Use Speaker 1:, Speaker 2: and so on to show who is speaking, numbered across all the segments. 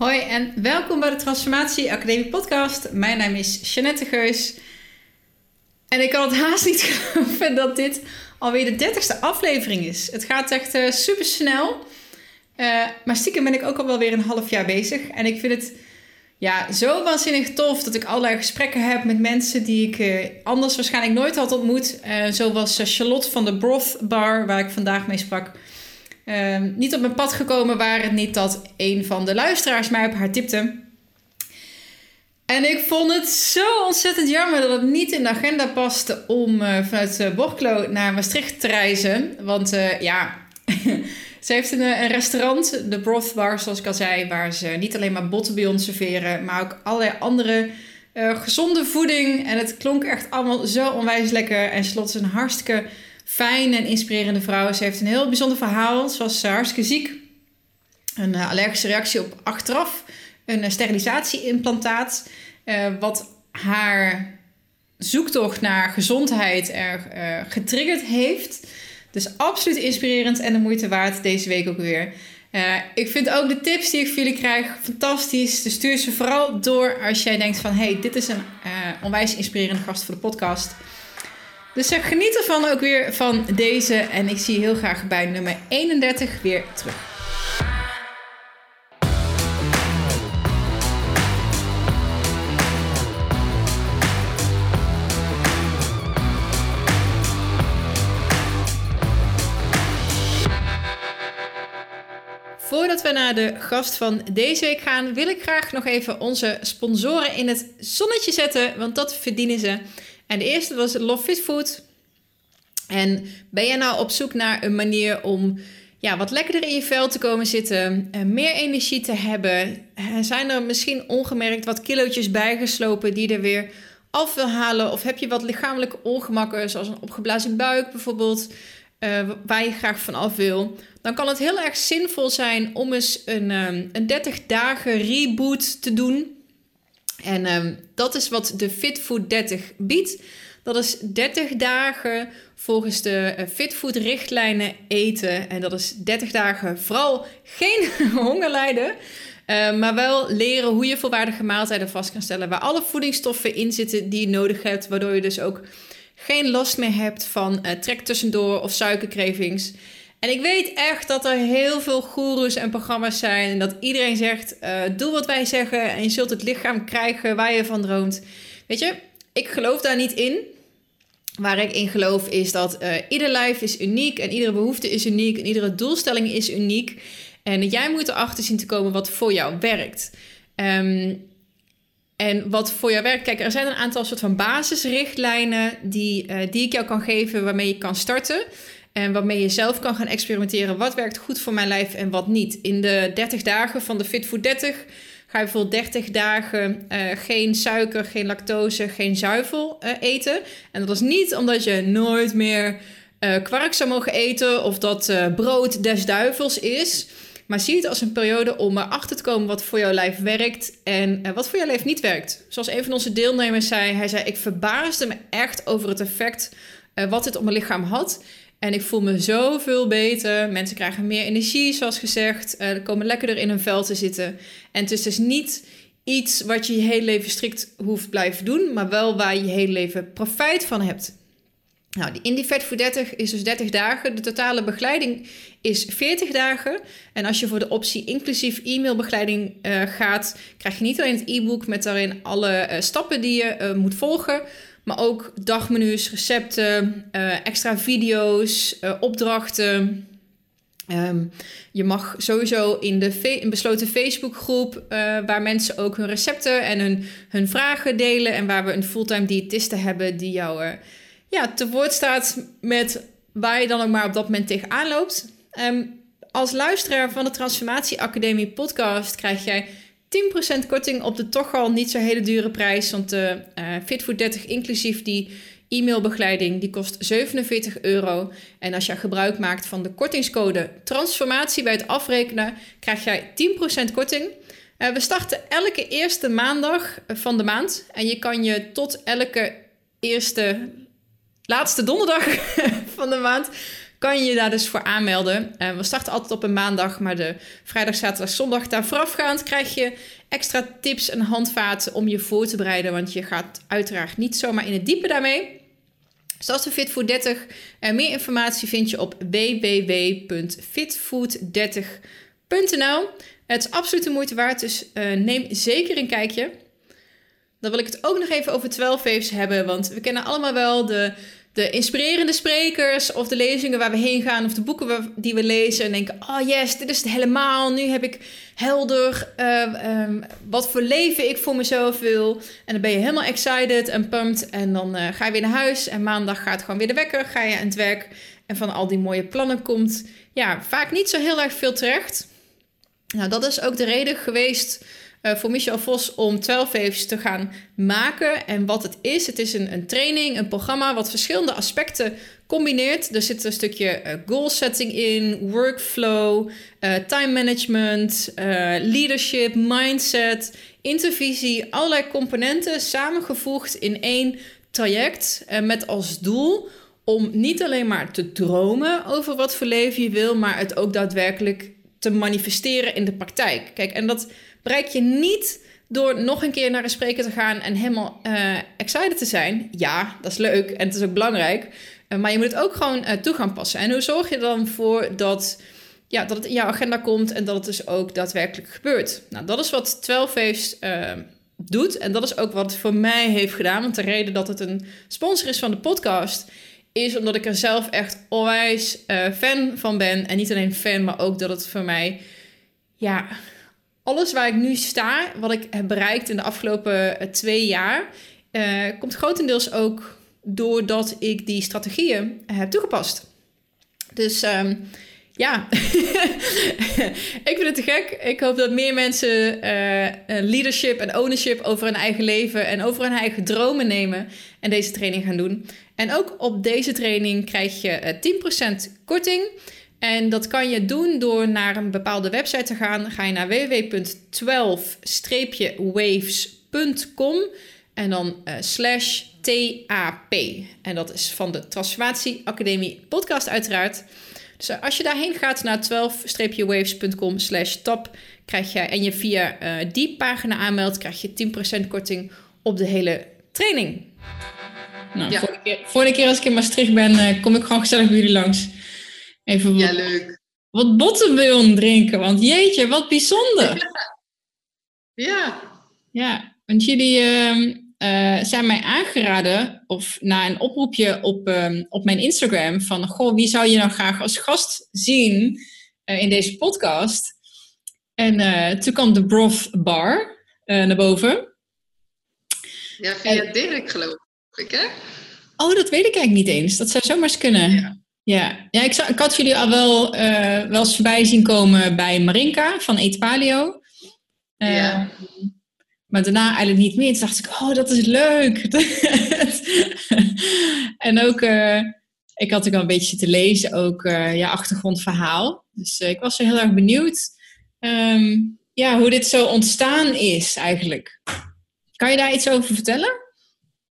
Speaker 1: Hoi en welkom bij de Transformatie Academie podcast. Mijn naam is Jeannette Geus. En ik kan het haast niet geloven dat dit alweer de dertigste aflevering is. Het gaat echt uh, super snel. Uh, maar stiekem ben ik ook al wel weer een half jaar bezig. En ik vind het ja, zo waanzinnig tof dat ik allerlei gesprekken heb met mensen die ik uh, anders waarschijnlijk nooit had ontmoet. zoals Charlotte van de Broth Bar, waar ik vandaag mee sprak. Ehm, niet op mijn pad gekomen waren niet dat een van de luisteraars mij op haar tipte. En ik vond het zo ontzettend jammer dat het niet in de agenda paste om uh, vanuit uh, naar Maastricht te reizen. Want uh, ja, ze heeft een, restaurant, de Broth Bar, zoals ik al zei, waar ze niet alleen maar bottenbouillon serveren, maar ook allerlei andere gezonde voeding. En het klonk echt allemaal zo onwijs lekker. En Slot is een hartstikke fijn en inspirerende vrouw. Ze heeft een heel bijzonder verhaal. Ze was uh, hartstikke ziek. Een uh, allergische reactie op achteraf. Een uh, sterilisatie-implantaat. wat haar zoektocht naar gezondheid er getriggerd heeft. Dus absoluut inspirerend en de moeite waard deze week ook weer. ik vind ook de tips die ik voor jullie krijg fantastisch. Dus stuur ze vooral door als jij denkt van... hey, dit is een onwijs inspirerende gast voor de podcast... Dus uh, geniet ervan ook weer van deze. En ik zie je heel graag bij nummer 31 weer terug. Voordat we naar de gast van deze week gaan, wil ik graag nog even onze sponsoren in het zonnetje zetten, want dat verdienen ze. En de eerste was Love Fit Food. En ben je nou op zoek naar een manier om ja, wat lekkerder in je vel te komen zitten, en eh, meer energie te hebben? Zijn er misschien ongemerkt wat kilootjes bijgeslopen die er weer af wil halen? Of heb je wat lichamelijke ongemakken, zoals een opgeblazen buik bijvoorbeeld, uh, waar je graag van af wil? Dan kan het heel erg zinvol zijn om eens een, een 30 dagen reboot te doen. En um, dat is wat de Fitfood 30 biedt. Dat is 30 dagen volgens de uh, Fitfood richtlijnen eten. En dat is 30 dagen vooral geen honger lijden. Uh, maar wel leren hoe je volwaardige maaltijden vast kan stellen. Waar alle voedingsstoffen in zitten die je nodig hebt. Waardoor je dus ook geen last meer hebt van uh, trek tussendoor of suikercravings. En ik weet echt dat er heel veel goeroes en programma's zijn. En dat iedereen zegt: uh, doe wat wij zeggen. En je zult het lichaam krijgen waar je van droomt. Weet je, ik geloof daar niet in. Waar ik in geloof is dat uh, ieder lijf is uniek. En iedere behoefte is uniek. En iedere doelstelling is uniek. En jij moet erachter zien te komen wat voor jou werkt. Um, en wat voor jou werkt, kijk, er zijn een aantal soort van basisrichtlijnen die, uh, die ik jou kan geven waarmee je kan starten. En waarmee je zelf kan gaan experimenteren. Wat werkt goed voor mijn lijf en wat niet. In de 30 dagen van de Fit Food 30 ga je bijvoorbeeld 30 dagen uh, geen suiker, geen lactose, geen zuivel uh, eten. En dat is niet omdat je nooit meer uh, kwark zou mogen eten of dat brood des duivels is. Maar zie het als een periode om erachter te komen wat voor jouw lijf werkt en wat voor jouw lijf niet werkt. Zoals een van onze deelnemers zei, hij zei: Ik verbaasde me echt over het effect wat dit op mijn lichaam had. En ik voel me zoveel beter. Mensen krijgen meer energie, zoals gezegd. Uh, komen lekkerder in hun vel te zitten. En het is dus niet iets wat je je hele leven strikt hoeft blijven doen, maar wel waar je je hele leven profijt van hebt. Nou, die Indie Vet voor 30 is dus 30 dagen. De totale begeleiding is 40 dagen. En als je voor de optie inclusief e-mailbegeleiding uh, gaat, krijg je niet alleen het e-book met daarin alle uh, stappen die je moet volgen, maar ook dagmenu's, recepten, uh, extra video's, uh, opdrachten. Um, je mag sowieso in de een besloten Facebookgroep, uh, waar mensen ook hun recepten en hun, hun vragen delen. En waar we een fulltime diëtiste hebben die jou ja, te woord staat met waar je dan ook maar op dat moment tegenaan loopt. Um, als luisteraar van de Transformatie Academie podcast krijg jij 10% korting op de toch al niet zo hele dure prijs. Want de uh, Fit for 30 inclusief die e-mailbegeleiding, die kost 47 euro. En als je gebruik maakt van de kortingscode transformatie bij het afrekenen, krijg jij 10% korting. Uh, we starten elke eerste maandag van de maand. En je kan je tot elke eerste, laatste donderdag van de maand kan je je daar dus voor aanmelden. Uh, we starten altijd op een maandag, maar de vrijdag, zaterdag, zondag daar voorafgaand krijg je extra tips en handvaten om je voor te bereiden. Want je gaat uiteraard niet zomaar in het diepe daarmee. Zoals de Fit 30. Uh, meer informatie vind je op www.fitfood30.nl. Het is absoluut de moeite waard, dus uh, neem zeker een kijkje. Dan wil ik het ook nog even over 12 waves hebben, want we kennen allemaal wel de, de inspirerende sprekers of de lezingen waar we heen gaan of de boeken die we lezen en denken, oh yes, dit is het helemaal. Nu heb ik helder uh, um, wat voor leven ik voor mezelf wil. En dan ben je helemaal excited en pumped en dan uh, ga je weer naar huis en maandag gaat gewoon weer de wekker, ga je aan het werk en van al die mooie plannen komt ja, vaak niet zo heel erg veel terecht. Nou, dat is ook de reden geweest uh, voor Michel Vos om 12 waves te gaan maken. En wat het is, het is een, een training, een programma wat verschillende aspecten combineert. Er zit een stukje uh, goal setting in, workflow, uh, time management, leadership, mindset, intervisie, allerlei componenten samengevoegd in één traject met als doel om niet alleen maar te dromen over wat voor leven je wil, maar het ook daadwerkelijk te manifesteren in de praktijk. Kijk, en dat bereik je niet door nog een keer naar een spreker te gaan en helemaal uh, excited te zijn. Ja, dat is leuk en het is ook belangrijk. Uh, maar je moet het ook gewoon uh, toe gaan passen. En hoe zorg je dan voor dat, ja, dat het in jouw agenda komt en dat het dus ook daadwerkelijk gebeurt? Nou, dat is wat 12 Waves doet. En dat is ook wat het voor mij heeft gedaan. Want de reden dat het een sponsor is van de podcast is omdat ik er zelf echt onwijs fan van ben. En niet alleen fan, maar ook dat het voor mij ja, alles waar ik nu sta, wat ik heb bereikt in de afgelopen eh, twee jaar, uh, komt grotendeels ook doordat ik die strategieën heb toegepast. Dus um, ja, ik vind het te gek. Ik hoop dat meer mensen leadership en ownership over hun eigen leven en over hun eigen dromen nemen en deze training gaan doen. En ook op deze training krijg je 10% korting. En dat kan je doen door naar een bepaalde website te gaan. Ga je naar www.12-waves.com en dan uh, slash TAP. En dat is van de Transformatie Academie podcast uiteraard. Dus eh, als je daarheen gaat naar 12-waves.com slash top, krijg je en je via uh, die pagina aanmeldt, krijg je 10% korting op de hele training. Nou, ja. vorige, keer, vorige keer als ik in Maastricht ben, kom ik gewoon gezellig bij jullie langs. Even wat,
Speaker 2: ja, leuk.
Speaker 1: wat drinken, want jeetje, wat bijzonder.
Speaker 2: Ja.
Speaker 1: Ja, want jullie uh, zijn mij aangeraden, of na een oproepje op, uh, op mijn Instagram, van goh, wie zou je nou graag als gast zien uh, in deze podcast? En eh, toen kwam de Broth Bar naar boven.
Speaker 2: Ja, via en, Dirk geloof ik, hè?
Speaker 1: Oh, dat weet ik eigenlijk niet eens. Dat zou zomaar eens kunnen. Ja. Ja, ja ik, ik had jullie al wel, uh, wel eens voorbij zien komen bij Marinka van Eat Paleo. Uh, ja. Maar daarna eigenlijk niet meer. Toen dacht ik, oh, dat is leuk. en ook, uh, ik had ook al een beetje te lezen, ook ja, achtergrondverhaal. Dus ik was zo heel erg benieuwd um, ja, hoe dit zo ontstaan is eigenlijk. Kan je daar iets over vertellen?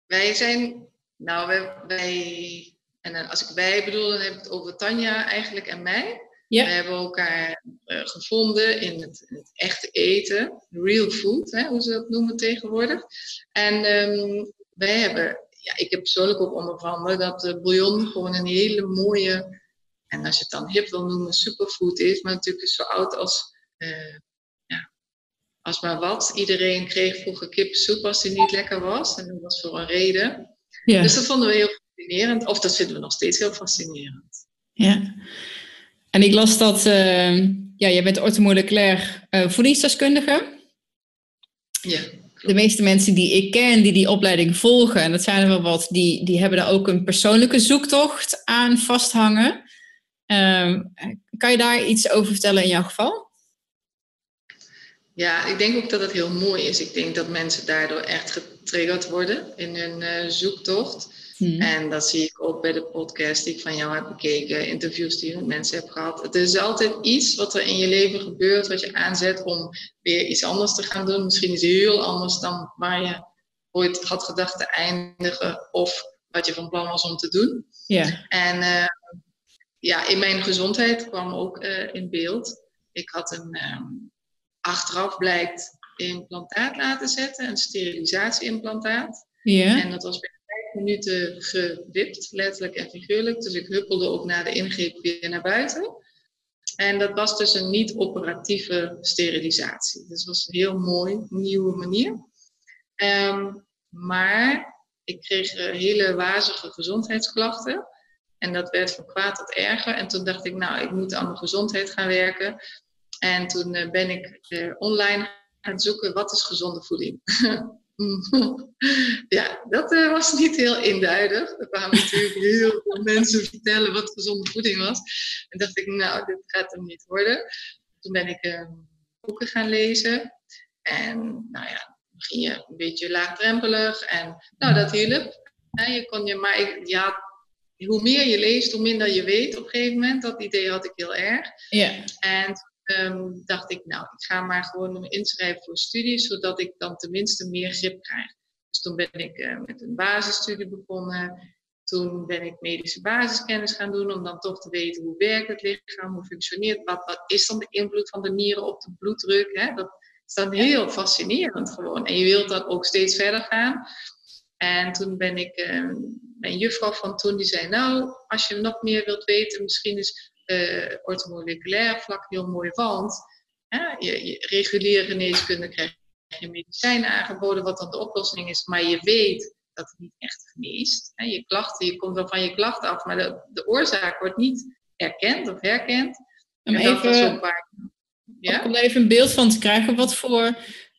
Speaker 2: Wij zijn, nou, wij, wij en als ik wij bedoel, dan heb ik het over Tanja eigenlijk en mij. Ja. We hebben elkaar uh, gevonden in het, het, echte eten, real food, hè, hoe ze dat noemen tegenwoordig. En um, wij hebben, ja, ik heb persoonlijk ook ondervonden dat de bouillon gewoon een hele mooie, en als je het dan hip wil noemen, superfood is, maar natuurlijk is zo oud als, uh, ja, als maar wat. Iedereen kreeg vroeger kippensoep als die niet lekker was, en dat was voor een reden. Ja. Dus dat vonden we heel fascinerend. Of dat vinden we nog steeds heel fascinerend.
Speaker 1: Ja. En ik las dat, uh, ja, jij bent orthomoleculair uh, voedingsdeskundige.
Speaker 2: Ja.
Speaker 1: De meeste mensen die ik ken, die die opleiding volgen, en dat zijn er wel wat, die, die hebben daar ook een persoonlijke zoektocht aan vasthangen. Uh, kan je daar iets over vertellen in jouw geval?
Speaker 2: Ja, ik denk ook dat het heel mooi is. Ik denk dat mensen daardoor echt getriggerd worden in hun uh, zoektocht. Hmm. En dat zie ik ook bij de podcast die ik van jou heb bekeken, interviews die je met mensen hebt gehad. Het is altijd iets wat er in je leven gebeurt, wat je aanzet om weer iets anders te gaan doen. Misschien iets heel anders dan waar je ooit had gedacht te eindigen of wat je van plan was om te doen.
Speaker 1: Ja.
Speaker 2: En uh, ja, in mijn gezondheid kwam ook in beeld. Ik had een, um, achteraf blijkt, implantaat laten zetten, een sterilisatie-implantaat. Ja. En dat was minuten gewipt, letterlijk en figuurlijk. Dus ik huppelde ook na de ingreep weer naar buiten. En dat was dus een niet-operatieve sterilisatie. Dus dat was een heel mooi, nieuwe manier. Ehm, maar ik kreeg hele wazige gezondheidsklachten. En dat werd van kwaad tot erger. En toen dacht ik, nou, ik moet aan mijn gezondheid gaan werken. En toen eh, ben ik uh, online gaan zoeken, wat is gezonde voeding? ja, dat uh, was niet heel eenduidig. Er kwamen natuurlijk heel veel mensen vertellen wat gezonde voeding was. En dacht ik, nou, dit gaat hem niet worden. Toen ben ik uh, boeken gaan lezen. En nou ja, ging je een beetje laagdrempelig. En nou, dat hielp. Je kon je, maar ik, ja, hoe meer je leest, hoe minder je weet op een gegeven moment. Dat idee had ik heel erg. Ja. En um, dacht ik, nou, ik ga maar gewoon me inschrijven voor studies, zodat ik dan tenminste meer grip krijg. Dus toen ben ik uh, met een basisstudie begonnen. Toen ben ik medische basiskennis gaan doen om dan toch te weten hoe werkt het lichaam, hoe functioneert, wat, wat is dan de invloed van de nieren op de bloeddruk. Hè? Dat is dan heel fascinerend gewoon. En je wilt dan ook steeds verder gaan. En toen ben ik, uh, mijn juffrouw van toen, die zei, nou, als je nog meer wilt weten, misschien is uh, orthomoleculair vlak heel mooi, want hè, je, je reguliere geneeskunde krijg je medicijnen aangeboden, wat dan de oplossing is, maar je weet dat het niet echt geneest. Hè. Je klachten, je komt wel van je klachten af, maar de, de oorzaak wordt niet erkend of herkend.
Speaker 1: Om even, paar, ja? om even een beeld van te krijgen, wat voor,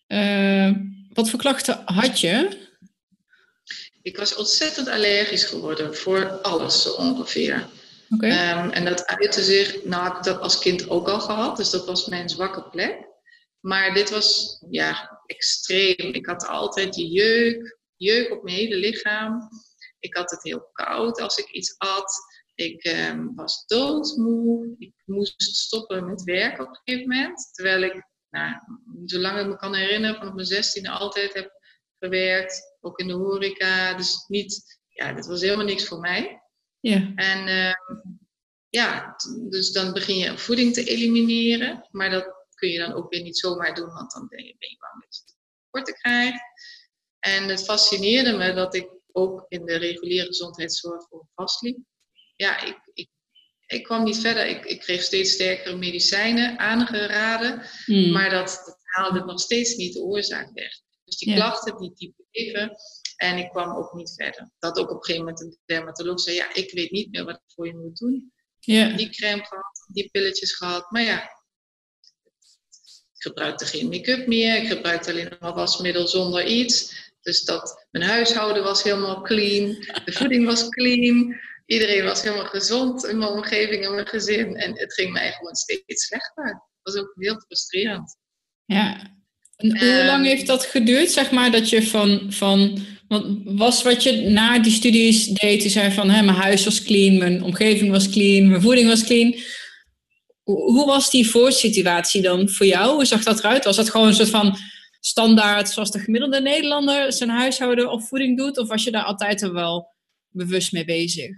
Speaker 1: uh, wat voor klachten had je?
Speaker 2: Ik was ontzettend allergisch geworden voor alles zo ongeveer. Ehm, en dat uitte zich, nou heb ik dat als kind ook al gehad, dus dat was mijn zwakke plek. Maar dit was ja, extreem. Ik had altijd jeuk, jeuk op mijn hele lichaam. Ik had het heel koud als ik iets at. Ik um, was doodmoe. Ik moest stoppen met werken op een gegeven moment. Terwijl ik, nou, zolang ik me kan herinneren, vanaf mijn zestiende altijd heb gewerkt. Ook in de horeca. Dus niet, ja, dat was helemaal niks voor mij. Ja. En uh, ja, dus dan begin je voeding te elimineren. Maar dat kun je dan ook weer niet zomaar doen, want dan ben je, ben je bang dat je tekorten krijgt. En het fascineerde me dat ik ook in de reguliere gezondheidszorg voor vastliep. Ja, ik, ik, ik kwam niet verder. Ik, ik kreeg steeds sterkere medicijnen aangeraden. Hmm. Maar dat, dat, haalde nog steeds niet de oorzaak weg. Dus die klachten die, die bleven. En ik kwam ook niet verder. Dat ook op een gegeven moment een dermatoloog zei, ja, ik weet niet meer wat ik voor je moet doen. Ja. Die crème gehad, die pilletjes gehad. Maar ja, ik gebruikte geen make-up meer. Ik gebruikte alleen nog maar wasmiddel zonder iets. Dus dat, mijn huishouden was helemaal clean. De voeding was clean. Iedereen was helemaal gezond in mijn omgeving en mijn gezin. En het ging mij gewoon steeds slechter. Dat was ook heel frustrerend.
Speaker 1: Ja. En hoe lang heeft dat geduurd, zeg maar, dat je van, van want was wat je na die studies deed, je zei van hè, mijn huis was clean, mijn omgeving was clean, mijn voeding was clean. Hoe was die voorsituatie dan voor jou? Hoe zag dat eruit? Was dat gewoon een soort van standaard zoals de gemiddelde Nederlander zijn huishouden of voeding doet? Of was je daar altijd er wel bewust mee bezig?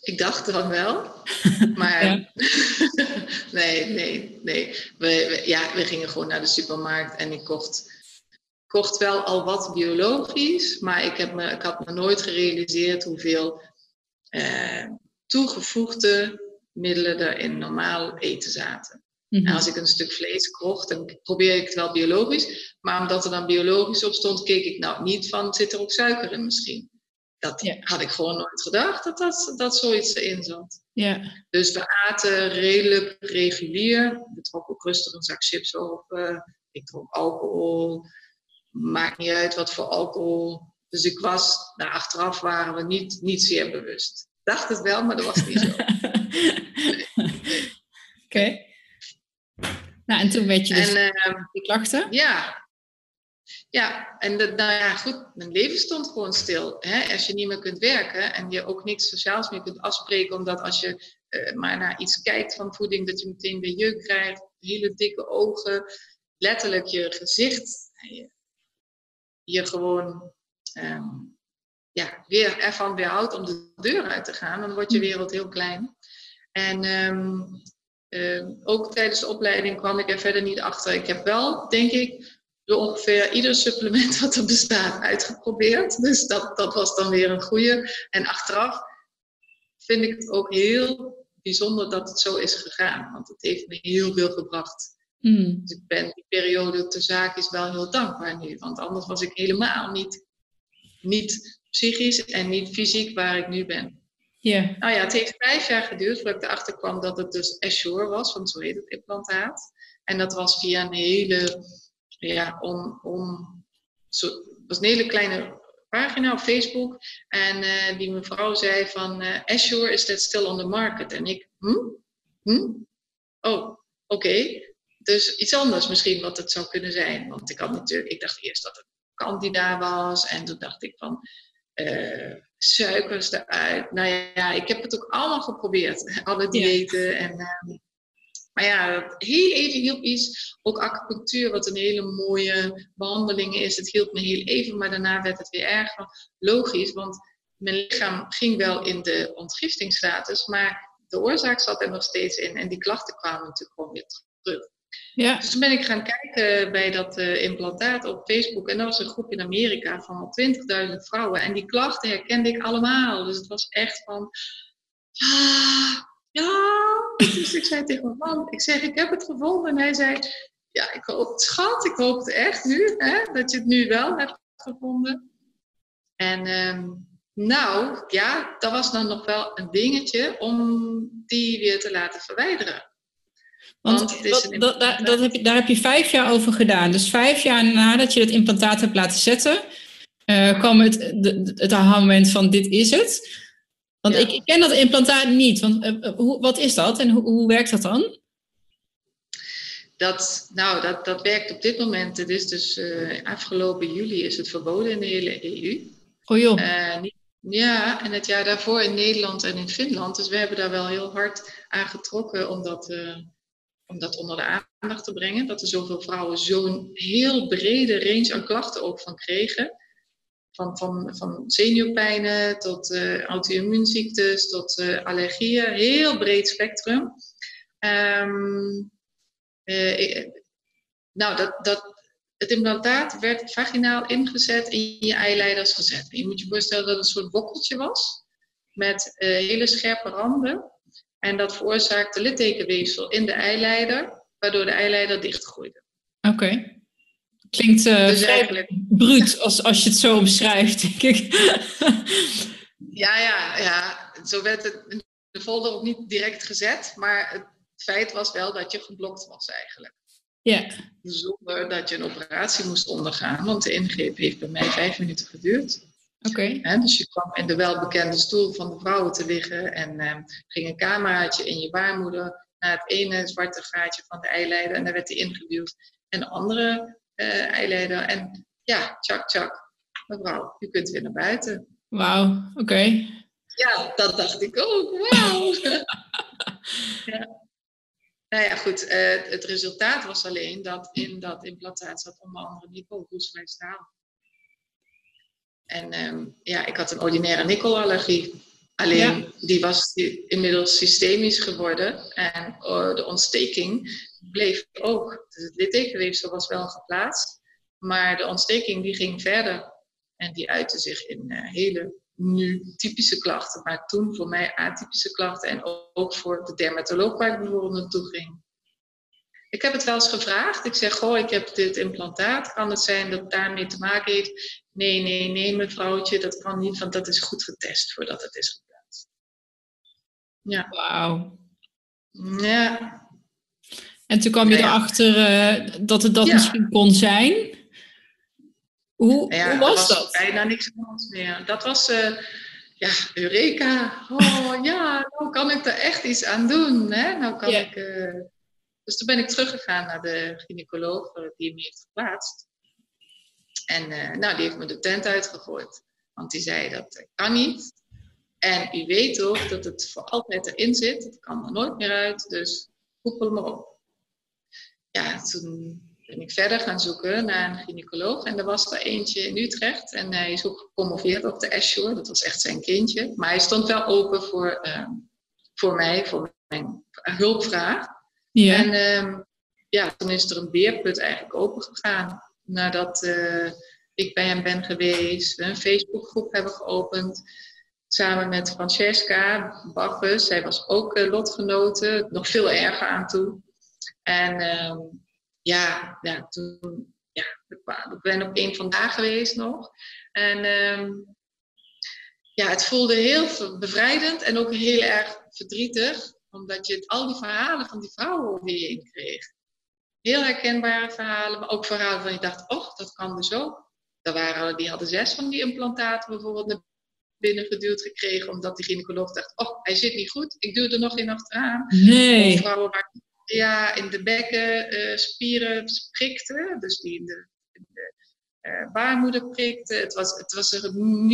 Speaker 2: Ik dacht dan wel, maar nee, nee, nee. We, ja, we gingen gewoon naar de supermarkt en ik kocht kocht wel al wat biologisch, maar ik, heb me, ik had me nooit gerealiseerd hoeveel eh, toegevoegde middelen er in normaal eten zaten. Mhm. En als ik een stuk vlees kocht, dan probeer ik het wel biologisch. Maar omdat er dan biologisch op stond, keek ik nou niet van, zit er ook suiker in misschien? Dat had ik gewoon nooit gedacht, dat, dat, dat zoiets erin zat. Ja. Dus we aten redelijk regulier. We trokken ook rustig een zak chips op. Uh, ik dronk alcohol maakt niet uit wat voor alcohol. Dus ik was, nou, achteraf waren we niet, niet zeer bewust. Dacht het wel, maar dat was niet zo.
Speaker 1: Oké. Nou, en toen weet je dus en, uh, die klachten?
Speaker 2: Ja. Ja, en de, nou ja, goed, mijn leven stond gewoon stil. Hè? Als je niet meer kunt werken en je ook niks sociaals meer kunt afspreken, omdat als je uh, maar naar iets kijkt van voeding, dat je meteen weer jeuk krijgt, hele dikke ogen, letterlijk je gezicht, je, je gewoon, um, ja, weer ervan weerhoudt om de deur uit te gaan. Dan wordt je mm. wereld heel klein. En ehm, ehm, ook tijdens de opleiding kwam ik er verder niet achter. Ik heb wel, denk ik, zo ongeveer ieder supplement wat er bestaat uitgeprobeerd. Dus dat, dat was dan weer een goede. En achteraf vind ik het ook heel bijzonder dat het zo is gegaan. Want het heeft me heel veel gebracht. Mm. Dus ik ben die periode te zaak is wel heel dankbaar nu. Want anders was ik helemaal niet, niet psychisch en niet fysiek waar ik nu ben.
Speaker 1: Yeah.
Speaker 2: Nou ja, het heeft vijf jaar geduurd voordat ik erachter kwam dat het dus Assure was, want zo heet het implantaat. En dat was via een hele, ja, on, on, zo, was een hele kleine pagina op Facebook. En uh, die mevrouw zei van, uh, Assure, is that still on the market? En ik, hm? Hm? Oh, oké. Dus iets anders misschien wat het zou kunnen zijn. Want ik had natuurlijk, ik dacht eerst dat het Candida was. En toen dacht ik van, uh, suikers eruit. Nou ja, ik heb het ook allemaal geprobeerd. Alle diëten. En, uh, maar ja, heel even hielp iets. Ook acupunctuur, wat een hele mooie behandeling is. Het hielp me heel even, maar daarna werd het weer erger. Logisch, want mijn lichaam ging wel in de ontgiftingsstatus, maar de oorzaak zat er nog steeds in. En die klachten kwamen natuurlijk gewoon weer terug. Ja. Dus toen ben ik gaan kijken bij dat uh, implantaat op Facebook. En dat was een groep in Amerika van al 20.000 vrouwen. En die klachten herkende ik allemaal. Dus het was echt van... Ja, ja. Dus ik zei tegen mijn man, ik zeg, ik heb het gevonden. En hij zei, ja, ik hoop het, schat, ik hoop het echt nu, hè, dat je het nu wel hebt gevonden. En um, nou, ja, dat was dan nog wel een dingetje om die weer te laten verwijderen.
Speaker 1: Want, dat, dat, dat heb je, daar heb je vijf jaar over gedaan. Dus vijf jaar nadat je het implantaat hebt laten zetten, uh, kwam het, de, het aha-moment van dit is het. Want ik, ik, ken dat implantaat niet. Want, uh, hoe, wat is dat en hoe, hoe werkt dat dan?
Speaker 2: Dat, nou, dat, dat werkt op dit moment. Het is dus uh, afgelopen juli is het verboden in de hele EU.
Speaker 1: Oh joh.
Speaker 2: ja, en het jaar daarvoor in Nederland en in Finland. Dus we hebben daar wel heel hard aan getrokken om dat om dat onder de aandacht te brengen. Dat er zoveel vrouwen zo'n heel brede range aan klachten ook van kregen. Van, van, van zenuwpijnen tot uh, auto-immuunziektes tot uh, allergieën. Heel breed spectrum. Um, uh, nou, dat, dat, het implantaat werd vaginaal ingezet in je eileiders gezet. je moet je voorstellen dat het een soort bokkeltje was. Met hele scherpe randen. En dat veroorzaakte littekenweefsel in de eileider, waardoor de eileider dichtgroeide.
Speaker 1: Oké. Klinkt uh, dus eigenlijk... bruut als, als je het zo omschrijft, denk ik.
Speaker 2: ja, ja, ja. Zo werd het in de folder ook niet direct gezet, maar het feit was wel dat je geblokt was eigenlijk.
Speaker 1: Ja.
Speaker 2: Zonder dat je een operatie moest ondergaan, want de ingreep heeft bij mij vijf minuten geduurd.
Speaker 1: Oké.
Speaker 2: Dus je kwam in de welbekende stoel van de vrouwen te liggen en uh, ging een cameraatje in je baarmoeder naar het ene zwarte gaatje van de eileider en daar werd die ingeduwd. En de andere uh, eileider en ja, tjak tjak, mevrouw, u kunt weer naar buiten.
Speaker 1: Wauw, oké.
Speaker 2: Ja, dat dacht ik ook, wauw. ja. Nou ja, goed, uh, het resultaat was alleen dat in dat implantaat zat onder andere Nico roestvrij staal. En um, ja, ik had een ordinaire nikkelallergie. Alleen die was inmiddels systemisch geworden en uh, de ontsteking bleef ook. Dus het littekenweefsel was wel geplaatst, maar de ontsteking die ging verder. En die uitte zich in uh, hele nu typische klachten, maar toen voor mij atypische klachten en ook voor de dermatoloog waar ik bijvoorbeeld naartoe ging. Ik heb het wel eens gevraagd. Ik zeg, goh, ik heb dit implantaat. Kan het zijn dat het daarmee te maken heeft? Nee, nee, nee, mevrouwtje, dat kan niet, want dat is goed getest voordat het is geplaatst.
Speaker 1: Ja. Wauw.
Speaker 2: Ja.
Speaker 1: En toen kwam je erachter uh, dat het dat misschien kon zijn. Hoe, hoe was, dat?
Speaker 2: Bijna niks anders meer. Dat was, uh, ja, Eureka. Oh ja, nou kan ik er echt iets aan doen. Hè? Nou kan ik... Uh, dus toen ben ik teruggegaan naar de gynaecoloog die me heeft geplaatst. En uh, nou, die heeft me de tent uitgegooid. Want die zei dat kan niet. En u weet toch dat het voor altijd erin zit. Het kan er nooit meer uit. Dus koepel maar op. Ja, toen ben ik verder gaan zoeken naar een gynaecoloog. En er was er eentje in Utrecht. En hij is ook gepromoveerd op de Ashore. Dat was echt zijn kindje. Maar hij stond wel open voor, ehm, voor mij, voor mijn hulpvraag. Ja. En ehm, ja, toen is er een beerput eigenlijk open gegaan. Nadat uh, ik bij hem ben geweest. We een Facebookgroep hebben geopend. Samen met Francesca Bakkes. Zij was ook uh, lotgenote. Nog veel erger aan toe. En ehm, ja, ja, toen, ja, ik ben op één vandaag geweest nog. En ehm, ja, het voelde heel bevrijdend en ook heel erg verdrietig, omdat je al die verhalen van die vrouwen je heen kreeg. Heel herkenbare verhalen, maar ook verhalen van je dacht, oh, dat kan dus ook. Er waren, die hadden zes van die implantaten bijvoorbeeld naar binnen geduwd gekregen, omdat die gynaecoloog dacht, oh, hij zit niet goed, ik duw er nog in achteraan.
Speaker 1: Nee.
Speaker 2: Of vrouwen waar ja, in de bekken uh, spieren prikte, dus die in de, in de uh, baarmoeder prikte. Het was, het was een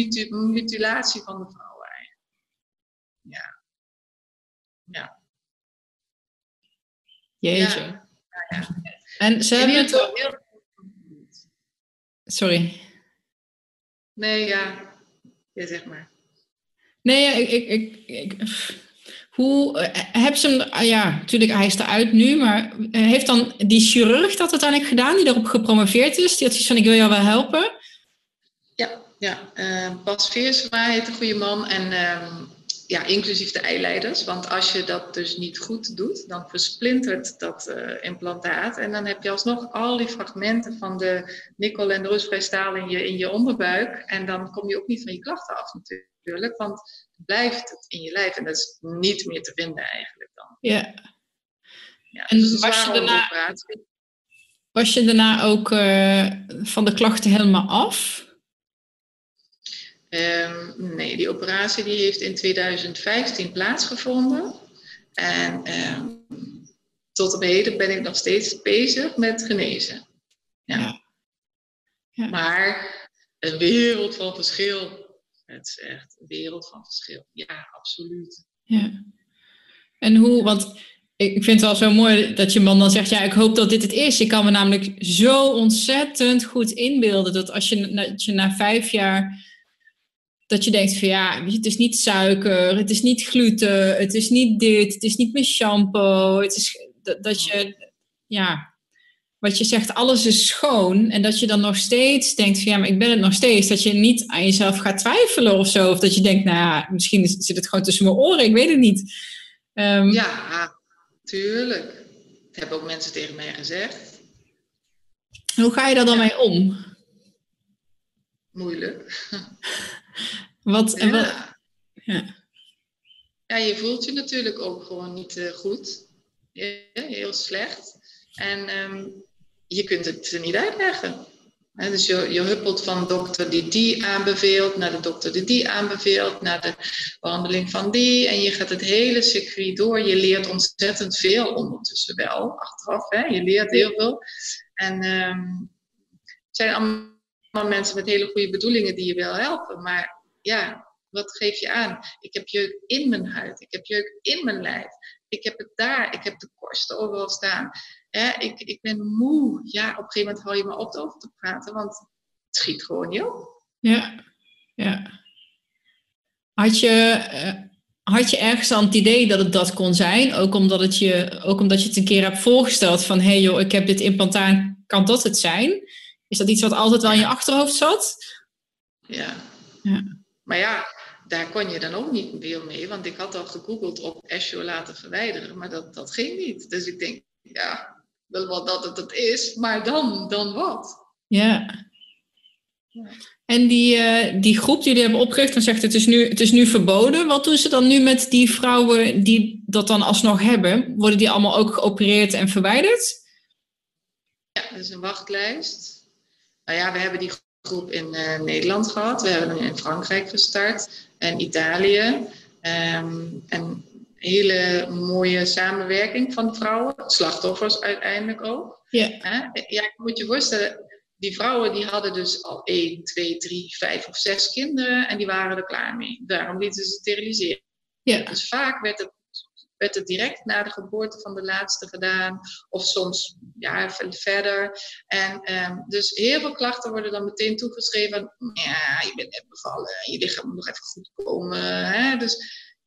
Speaker 2: mutilatie van de vrouw eigenlijk. Ja. Ja.
Speaker 1: Jeetje.
Speaker 2: Ja.
Speaker 1: En ze hebben het... Heel... Sorry.
Speaker 2: Nee, ja. Ja, zeg maar.
Speaker 1: Nee, ja, ik, ik, ik, ik hoe uh, heb ze hem, ah ja, natuurlijk, hij is eruit nu, maar uh, heeft dan die chirurg dat uiteindelijk gedaan, die erop gepromoveerd is? Die had zoiets van: ik wil jou wel helpen?
Speaker 2: Ja, ja. Uh, Bas Veersma heet een goede man en ehm, ja, inclusief de eileiders. Want als je dat dus niet goed doet, dan versplintert dat implantaat en dan heb je alsnog al die fragmenten van de nikkel- en de in je, in je onderbuik en dan kom je ook niet van je klachten af natuurlijk, want blijft het in je lijf. En dat is niet meer te vinden eigenlijk dan.
Speaker 1: Ja.
Speaker 2: ja en dus was je, daarna,
Speaker 1: was je daarna ook uh, van de klachten helemaal af?
Speaker 2: Um, nee, die operatie die heeft in 2015 plaatsgevonden. En um, tot op heden ben ik nog steeds bezig met genezen. Ja. ja. ja. Maar een wereld van verschil het is echt een wereld van verschil. Ja, absoluut.
Speaker 1: Ja. En hoe, want ik vind het wel zo mooi dat je man dan zegt, ja, ik hoop dat dit het is. Ik kan me namelijk zo ontzettend goed inbeelden dat als je, dat je na vijf jaar, dat je denkt van ja, het is niet suiker, het is niet gluten, het is niet dit, het is niet meer shampoo, het is dat, dat je, ja, wat je zegt, alles is schoon. En dat je dan nog steeds denkt van ja, maar ik ben het nog steeds. Dat je niet aan jezelf gaat twijfelen of zo. Of dat je denkt, nou ja, misschien zit het gewoon tussen mijn oren. Ik weet het niet.
Speaker 2: Um, ja, tuurlijk. Dat hebben ook mensen tegen mij gezegd.
Speaker 1: Hoe ga je daar dan mee om?
Speaker 2: Moeilijk.
Speaker 1: Wat,
Speaker 2: ja.
Speaker 1: wat,
Speaker 2: ja. ja, je voelt je natuurlijk ook gewoon niet uh, goed. heel slecht. En um, je kunt het er niet uitleggen. dus je, je huppelt van dokter die die aanbeveelt, naar de dokter die die aanbeveelt, naar de behandeling van die. En je gaat het hele circuit door. Je leert ontzettend veel ondertussen wel, achteraf. Hè? Je leert heel veel. En um, het zijn allemaal mensen met hele goede bedoelingen die je wil helpen. Maar ja, wat geef je aan? Ik heb jeuk in mijn huid. Ik heb jeuk in mijn lijf. Ik heb het daar. Ik heb de korsten overal staan ik, ik ben moe. Ja, op een gegeven moment hou je me op over te praten, want het schiet gewoon niet.
Speaker 1: Ja, ja. Had je, uh, had je ergens aan het idee dat het dat kon zijn? Ook omdat, het je, ook omdat je het een keer hebt voorgesteld van... hé hey joh, ik heb dit implantaat, kan dat het zijn? Is dat iets wat altijd wel in je achterhoofd zat?
Speaker 2: Ja. ja. Maar ja, daar kon je dan ook niet veel mee. Want ik had al gegoogeld op Azure laten verwijderen. Maar dat, dat ging niet. Dus ik denk, ja, wel wat dat het het is, maar dan, dan wat?
Speaker 1: Ja. En die, uh, die groep die jullie hebben opgericht, dan zegt het is, nu, het is nu verboden. Wat doen ze dan nu met die vrouwen die dat dan alsnog hebben? Worden die allemaal ook geopereerd en verwijderd?
Speaker 2: Ja, dat is een wachtlijst. Nou ja, we hebben die groep in uh, Nederland gehad. We hebben hem in Frankrijk gestart en Italië. Um, en hele mooie samenwerking van vrouwen, slachtoffers uiteindelijk ook.
Speaker 1: Ja.
Speaker 2: Ja, ik moet je voorstellen, die vrouwen die hadden dus al 1, 2, 3, 5 of 6 kinderen en die waren er klaar mee. Daarom lieten ze steriliseren.
Speaker 1: Ja.
Speaker 2: Dus vaak werd het werd het direct na de geboorte van de laatste gedaan. Of soms ja, verder. En ehm, dus heel veel klachten worden dan meteen toegeschreven. Ja, je bent net bevallen. Je lichaam moet nog even goed komen. Hè? Dus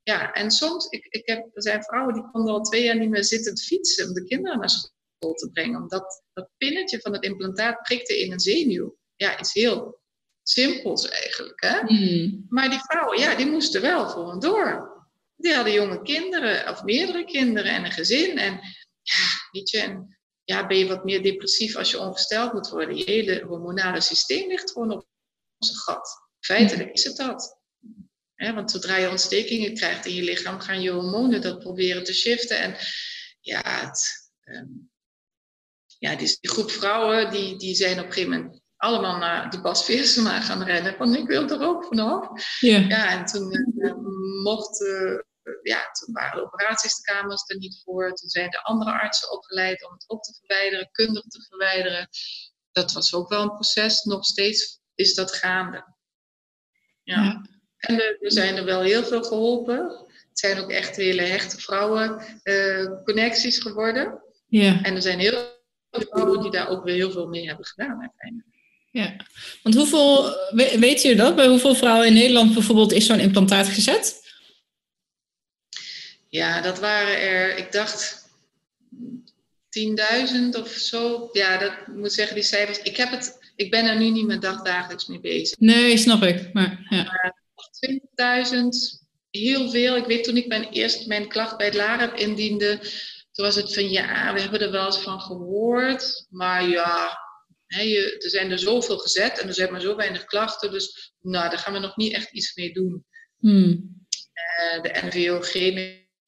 Speaker 2: ja, en soms, ik, ik heb, er zijn vrouwen die konden al twee jaar niet meer zitten fietsen om de kinderen naar school te brengen. Omdat dat pinnetje van het implantaat prikte in een zenuw. Ja, is heel simpels eigenlijk. Hè? Hmm. Maar die vrouwen, ja, die moesten wel gewoon door. Die hadden jonge kinderen, of meerdere kinderen en een gezin. En ja, weet je, en, ja, ben je wat meer depressief als je ongesteld moet worden. Je hele hormonale systeem ligt gewoon op onze gat. Feitelijk is het dat. want zodra je ontstekingen krijgt in je lichaam, gaan je hormonen dat proberen te shiften. En ja, het, ehm, ja die, die, groep vrouwen die, die zijn op een gegeven moment allemaal naar de Bas Veersema gaan rennen. Van ik wil er ook vanaf. Ja, ja en toen uh, mocht, uh, ja, toen waren de operatieskamers er niet voor. Toen zijn de andere artsen opgeleid om het op te verwijderen, kundig te verwijderen. Dat was ook wel een proces. Nog steeds is dat gaande. Ja. ja. En er zijn er wel heel veel geholpen. Het zijn ook echt hele hechte vrouwen uh, connecties geworden. Ja. En er zijn heel veel vrouwen die daar ook weer heel veel mee hebben gedaan uiteindelijk.
Speaker 1: Ja, want hoeveel, weet je dat? Bij hoeveel vrouwen in Nederland bijvoorbeeld is zo'n implantaat gezet?
Speaker 2: Ja, dat waren er, ik dacht 10.000 of zo. Ja, dat moet zeggen, die cijfers. Ik, heb het, ik ben er nu niet meer dagdagelijks mee bezig.
Speaker 1: Nee, snap ik. Maar,
Speaker 2: ja. 20.000, heel veel. Ik weet toen ik mijn, eerst mijn klacht bij het LAREP indiende, toen was het van ja, we hebben er wel eens van gehoord. Maar ja, je, er zijn er zoveel gezet en er zijn maar zo weinig klachten. Dus nou, daar gaan we nog niet echt iets mee doen. Hmm. Uh, de NVOG,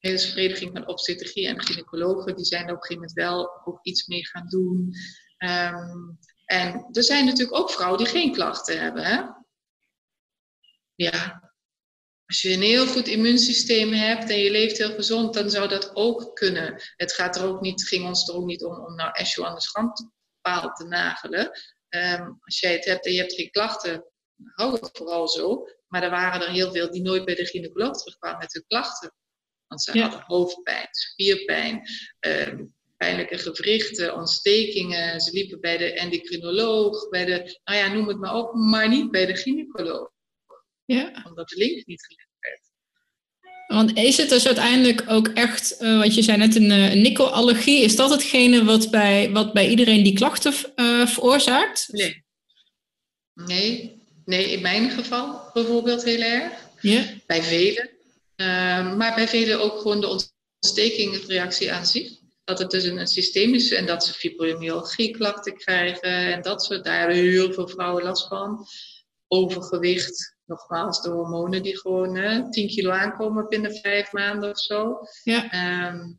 Speaker 2: Nederlandse Vereniging van Obstetrie en Gynaecologen, die zijn op een gegeven moment wel ook iets mee gaan doen. Um, en er zijn natuurlijk ook vrouwen die geen klachten hebben. Hè? Ja, als je een heel goed immuunsysteem hebt en je leeft heel gezond, dan zou dat ook kunnen. Het gaat er ook niet, ging ons er ook niet om om nou Esho aan de schand te nagelen. Ehm, als jij het hebt en je hebt geen klachten, hou het vooral zo. Maar er waren er heel veel die nooit bij de gynaecoloog terugkwamen met hun klachten. Want ze hadden hoofdpijn, spierpijn, ehm, pijnlijke gewrichten, ontstekingen. Ze liepen bij de endocrinoloog, bij de, nou ja, noem het maar op, maar niet bij de gynaecoloog. Ja. Omdat de link niet gelegd
Speaker 1: want is het dus uiteindelijk ook echt, uh, wat je zei net, een, uh, nikkelallergie? Is dat hetgene wat bij, wat bij iedereen die klachten uh, veroorzaakt?
Speaker 2: Nee. nee. Nee, in mijn geval bijvoorbeeld heel erg. Ja. Bij velen. Ehm, maar bij velen ook gewoon de ontstekingsreactie aan zich. Dat het dus een, een systeem is en dat ze fibromyalgie-klachten krijgen. En dat soort, daar hebben heel veel vrouwen last van. Overgewicht, nogmaals, de hormonen die gewoon hè, 10 kilo aankomen binnen vijf maanden of zo. Ja, ehm,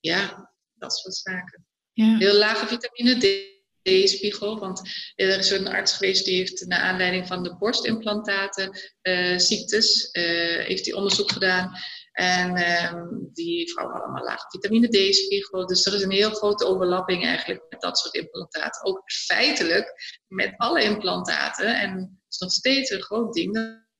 Speaker 2: ja dat soort zaken. Ja. Heel lage vitamine D-spiegel. Want er is een arts geweest die heeft naar aanleiding van de borstimplantaten uh, ziektes, uh, heeft die onderzoek gedaan. En um, die vrouwen hadden allemaal lage vitamine D-spiegel. Dus er is een heel grote overlapping eigenlijk met dat soort implantaten. Ook feitelijk met alle implantaten. En het is nog steeds een groot ding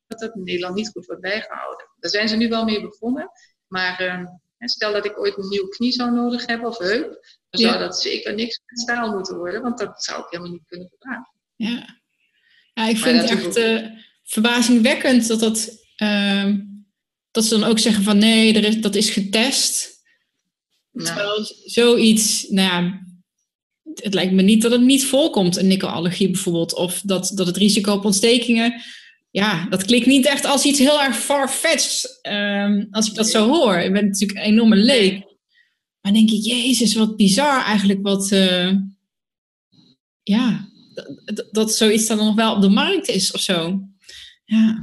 Speaker 2: dat het in Nederland niet goed wordt bijgehouden. Daar zijn ze nu wel mee begonnen. Maar um, stel dat ik ooit een nieuwe knie zou nodig hebben of heup, dan zou dat zeker niks met staal moeten worden, want dat zou ik helemaal niet kunnen verdragen.
Speaker 1: Ja, ja ik vind het echt uh, verbazingwekkend dat dat. Uh, dat ze dan ook zeggen van nee, er is, dat is getest. Nou. Terwijl zoiets, nou ja, het lijkt me niet dat het niet voorkomt, een nikkelallergie bijvoorbeeld. Of dat, dat het risico op ontstekingen, ja, dat klinkt niet echt als iets heel erg far-fetched. Ehm, als ik dat zo hoor. Ik ben natuurlijk een enorme leek. Maar denk ik, jezus, wat bizar eigenlijk wat... Uh, ja, dat, dat zoiets dan nog wel op de markt is of zo. Ja.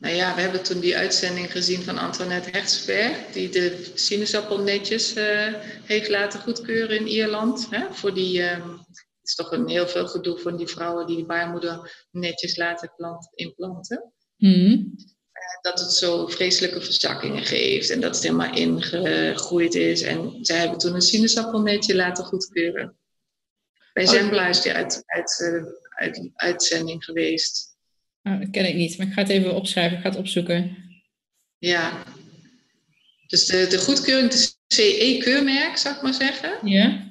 Speaker 2: Nou ja, we hebben toen die uitzending gezien van Antoinette Hertzberg, die de sinaasappelnetjes uh, heeft laten goedkeuren in Ierland. Hè, voor die, het is toch een heel veel gedoe van die vrouwen die baarmoeder netjes laten plant, implanten. Mm. Uh, dat het zo vreselijke verzakkingen geeft en dat het helemaal ingegroeid is. En zij hebben toen een sinaasappelnetje laten goedkeuren. Bij oh. Zembla is die uit, uit, eh, uit, uitzending geweest.
Speaker 1: Oh, dat ken ik niet, maar ik ga het even opschrijven, ik ga het opzoeken.
Speaker 2: Ja. Dus de, de goedkeuring, de CE-keurmerk, zou ik maar zeggen.
Speaker 1: Ja.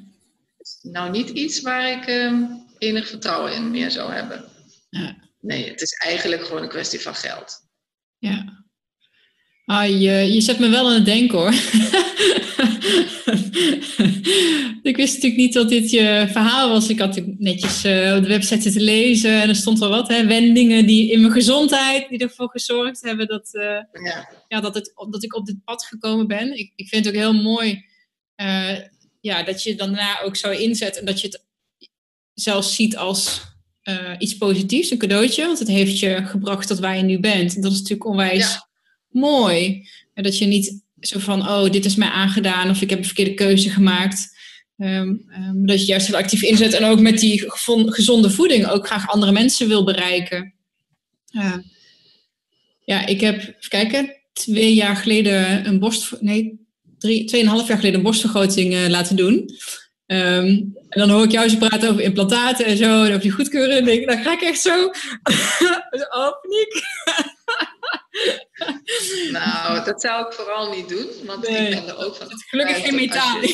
Speaker 2: Nou niet iets waar ik ehm, enig vertrouwen in meer zou hebben. Ja. Nee, het is eigenlijk gewoon een kwestie van geld.
Speaker 1: Ja. Ah, je, je zet me wel aan het denken hoor. ik wist natuurlijk niet dat dit je verhaal was. Ik had netjes uh, op de website zitten lezen en er stond wel wat. Hè, wendingen die in mijn gezondheid, die ervoor gezorgd hebben dat, uh, ja. Ja, dat, het, dat ik op dit pad gekomen ben. Ik, ik vind het ook heel mooi uh, ja, dat je daarna ook zo inzet en dat je het zelfs ziet als iets positiefs, een cadeautje. Want het heeft je gebracht tot waar je nu bent. En dat is natuurlijk onwijs mooi. En dat je niet zo van, oh, dit is mij aangedaan of ik heb een verkeerde keuze gemaakt. Um, um, dat je juist heel actief inzet en ook met die gezonde voeding ook graag andere mensen wil bereiken. Uh, ja, ik heb, even kijken, twee jaar geleden een borst, nee, drie, tweeënhalf jaar geleden een borstvergroting uh, laten doen. Um, en dan hoor ik jou zo praten over implantaten en zo, en over die goedkeuren. En denk ik, dan ga ik echt zo. oh, paniek.
Speaker 2: nou, dat zou ik vooral niet doen, want ik ben er ook van.
Speaker 1: Gelukkig geen metaal.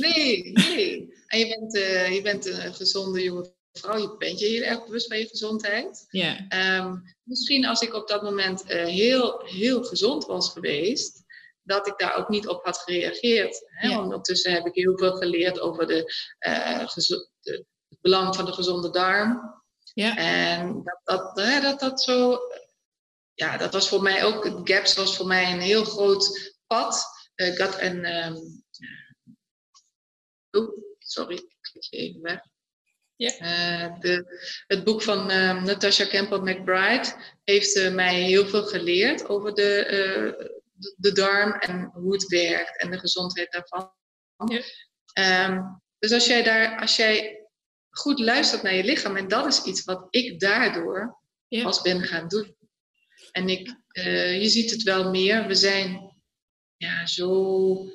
Speaker 2: Nee, nee. En je bent, uh, je bent een gezonde jonge vrouw, je bent je heel erg bewust van je gezondheid.
Speaker 1: Ja.
Speaker 2: Um, misschien als ik op dat moment uh, heel, heel gezond was geweest, dat ik daar ook niet op had gereageerd. Hè? Ja. Ondertussen heb ik heel veel geleerd over de, uh, de, het belang van de gezonde darm.
Speaker 1: Ja.
Speaker 2: En dat dat, dat, dat zo ja, dat was voor mij ook, GAPS was voor mij een heel groot pad. Uh, ik had een, um, oh, sorry, ik klik je even weg.
Speaker 1: Ja.
Speaker 2: Uh, de, het boek van um, Natasha Campbell McBride heeft uh, mij heel veel geleerd over de, de, darm en hoe het werkt en de gezondheid daarvan.
Speaker 1: Ja.
Speaker 2: Um, dus als jij, daar, als jij goed luistert naar je lichaam, en dat is iets wat ik daardoor ja. pas ben gaan doen. En ik, uh, je ziet het wel meer. We zijn ja, zo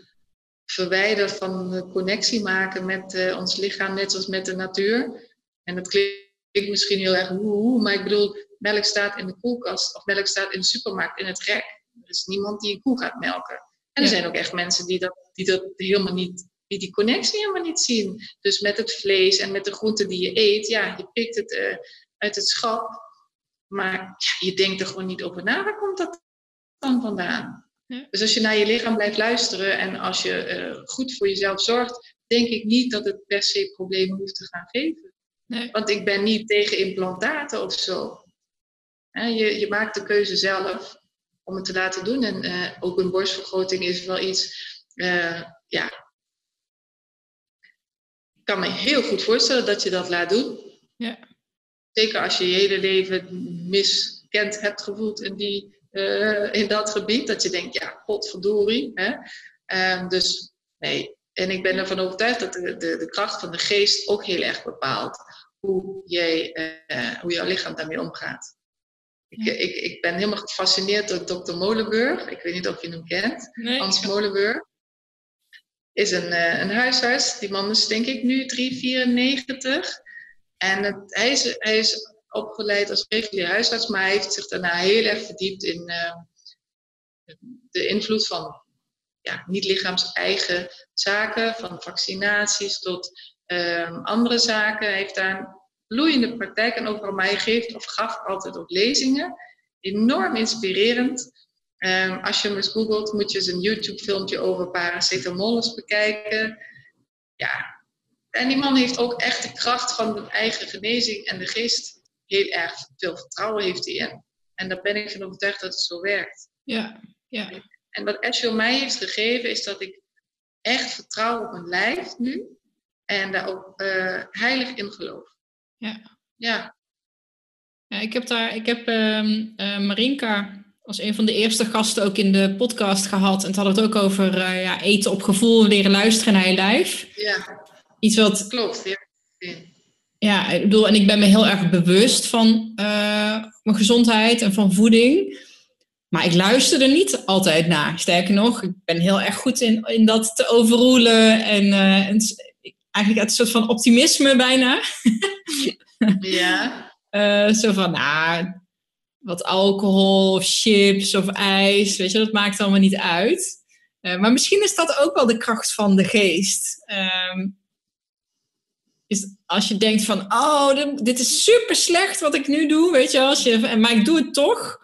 Speaker 2: verwijderd van de connectie maken met uh, ons lichaam, net zoals met de natuur. En dat klinkt misschien heel erg hoe, maar ik bedoel, melk staat in de koelkast of melk staat in de supermarkt in het rek. Er is niemand die een koe gaat melken. En er zijn ook echt mensen die dat, die dat helemaal niet, die die connectie helemaal niet zien. Dus met het vlees en met de groenten die je eet, ja, je pikt het uh, uit het schap. Maar ja, je denkt er gewoon niet over na. Waar komt dat dan vandaan? Ja. Dus als je naar je lichaam blijft luisteren en als je uh, goed voor jezelf zorgt, denk ik niet dat het per se problemen hoeft te gaan geven.
Speaker 1: Nee.
Speaker 2: Want ik ben niet tegen implantaten of zo. je, je maakt de keuze zelf om het te laten doen. En uh, ook een borstvergroting is wel iets, uh, ja. Ik kan me heel goed voorstellen dat je dat laat doen.
Speaker 1: Ja.
Speaker 2: Zeker als je je hele leven miskend hebt gevoeld in, die, uh, in dat gebied. Dat je denkt, ja, potverdorie. Hè? Um, dus nee. En ik ben ervan overtuigd dat de, de, de, kracht van de geest ook heel erg bepaalt hoe, jij, hoe jouw lichaam daarmee omgaat. Ik, ik, ik ben helemaal gefascineerd door Dr. Molenburg. Ik weet niet of je hem kent.
Speaker 1: Nee,
Speaker 2: Hans Molenburg. Is een, uh, een huisarts. Die man is denk ik nu 394. En het, hij, is, hij is opgeleid als regulier huisarts, maar hij heeft zich daarna heel erg verdiept in uh, de invloed van ja, niet-lichaams-eigen zaken, van vaccinaties tot uh, andere zaken. Hij heeft daar bloeiende praktijk en overal, hij geeft of gaf altijd ook lezingen. Enorm inspirerend. Um, als je hem eens googelt, moet je eens een YouTube-filmpje over paracetamol eens bekijken. Ja, en die man heeft ook echt de kracht van de eigen genezing en de geest heel erg veel vertrouwen heeft hij in. En daar ben ik van overtuigd dat het zo werkt.
Speaker 1: Ja, ja.
Speaker 2: En wat Ashel mij heeft gegeven is dat ik echt vertrouw op mijn lijf nu. En daar ook uh, heilig in geloof.
Speaker 1: Ja.
Speaker 2: Ja.
Speaker 1: ja ik heb daar, ik heb uh, uh, Marinka als een van de eerste gasten ook in de podcast gehad. En het hadden het ook over uh, ja, eten op gevoel, leren luisteren naar je lijf.
Speaker 2: Ja.
Speaker 1: Iets wat.
Speaker 2: Klopt, ja.
Speaker 1: Ja, ik bedoel, en ik ben me heel erg bewust van uh, mijn gezondheid en van voeding. Maar ik luister er niet altijd naar. Sterker nog, ik ben heel erg goed in, in dat te overroelen. En, uh, en eigenlijk een soort van optimisme bijna.
Speaker 2: ja.
Speaker 1: Uh, zo van, nou, wat alcohol of chips of ijs. Weet je, dat maakt allemaal niet uit. Uh, maar misschien is dat ook wel de kracht van de geest. Um, is als je denkt van, oh, dit is super slecht wat ik nu doe, weet je, als je, maar ik doe het toch.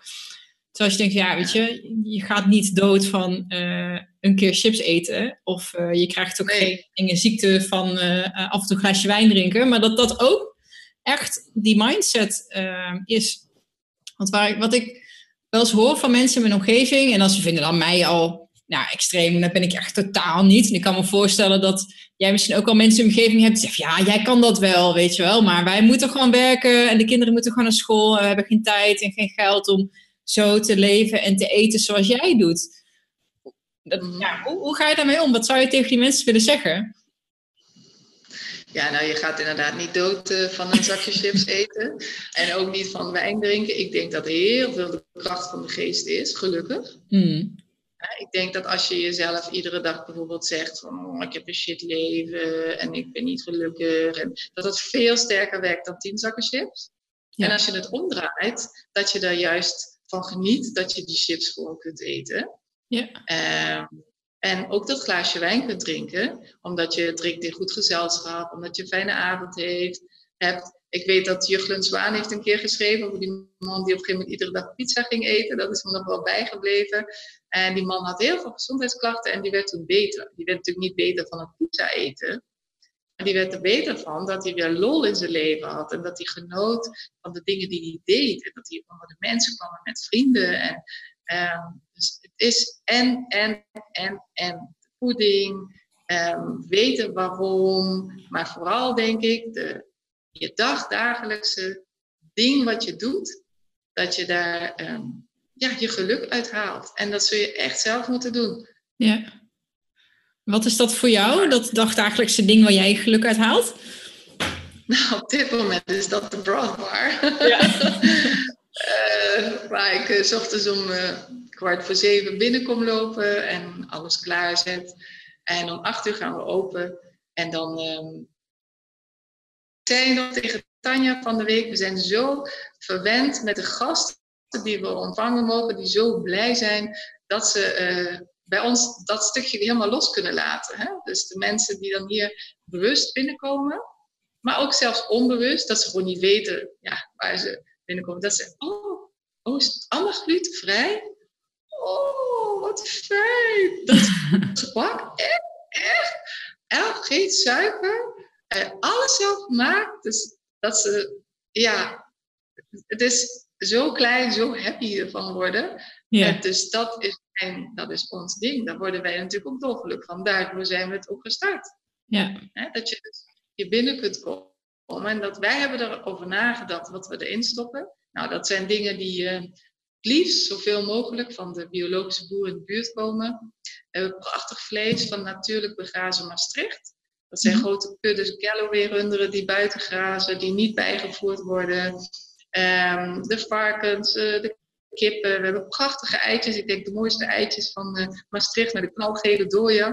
Speaker 1: Zoals je denkt, ja, weet je, je gaat niet dood van uh, een keer chips eten. Of uh, je krijgt ook geen enge ziekte van uh, af en toe een glaasje wijn drinken. Maar dat dat ook echt die mindset is. Want waar, wat ik wel eens hoor van mensen in mijn omgeving, en als ze vinden dan mij al nou, extreem, dan ben ik echt totaal niet. En ik kan me voorstellen dat jij misschien ook al mensen in de omgeving hebt die zeggen, ja, jij kan dat wel, weet je wel. Maar wij moeten gewoon werken en de kinderen moeten gewoon naar school. En we hebben geen tijd en geen geld om zo te leven en te eten zoals jij doet. Dat, mhm. ja, hoe, hoe ga je daarmee om? Wat zou je tegen die mensen willen zeggen?
Speaker 2: Ja, nou, je gaat inderdaad niet dood uh, van een zakje chips eten. En ook niet van wijn drinken. Ik denk dat heel veel de kracht van de geest is, gelukkig. Mm. Ik denk dat als je jezelf iedere dag bijvoorbeeld zegt van oh, ik heb een shit leven en ik ben niet gelukkig. En dat dat veel sterker werkt dan tien zakken chips. En als je het omdraait, dat je daar juist van geniet dat je die chips gewoon kunt eten. Ja. Ehm, en ook dat glaasje wijn kunt drinken, omdat je drinkt in goed gezelschap, omdat je een fijne avond heeft. Ik weet dat Juchlen Zwaan heeft een keer geschreven over die man die op een gegeven moment iedere dag pizza ging eten. Dat is me nog wel bijgebleven. En die man had heel veel gezondheidsklachten en die werd toen beter. Die werd natuurlijk niet beter van het pizza eten. Maar die werd er beter van dat hij weer lol in zijn leven had. En dat hij genoot van de dingen die hij deed. En dat hij onder de mensen kwam met vrienden. En, um, dus het is en, en, en, en. Voeding, um, weten waarom. Maar vooral denk ik, de, je dagdagelijkse ding wat je doet, dat je daar um, ja, je geluk uithaalt. En dat zul je echt zelf moeten doen.
Speaker 1: Ja. Wat is dat voor jou, dat dagdagelijkse ding waar jij je geluk uit haalt?
Speaker 2: Nou, op dit moment is dat de broadbar. Ja. uh, waar ik uh, s ochtends om uh, kwart voor zeven binnenkom lopen en alles klaarzet. En om acht uur gaan we open. En dan um, zei nog tegen Tanja van de week, we zijn zo verwend met de gasten die we ontvangen mogen, die zo blij zijn dat ze bij ons dat stukje helemaal los kunnen laten. Hè? Dus de mensen die dan hier bewust binnenkomen, maar ook zelfs onbewust, dat ze gewoon niet weten ja, waar ze binnenkomen. Dat ze, oh, oh is het allemaal glutenvrij? Oh, wat fijn! Dat gebak, echt, echt. Elk geen suiker, uh, alles zelf gemaakt. Dus dat ze, ja, het is zo klein, zo happy ervan worden. Ja. dus dat is, en dat is ons ding. Daar worden wij natuurlijk ook dolgelukkig van. Daardoor zijn we het ook gestart. Ja. dat je dus je binnen kunt komen. En dat wij hebben erover nagedacht wat we erin stoppen. Nou, dat zijn dingen die uh, liefst zoveel mogelijk van de biologische boer in de buurt komen. We hebben prachtig vlees van natuurlijk begrazen Maastricht. Dat zijn mhm. grote kuddes Galloway-runderen die buiten grazen, die niet bijgevoerd worden. Um, de varkens, uh, de kippen. We hebben prachtige eitjes. Ik denk de mooiste eitjes van uh, Maastricht met de knalgele dooien.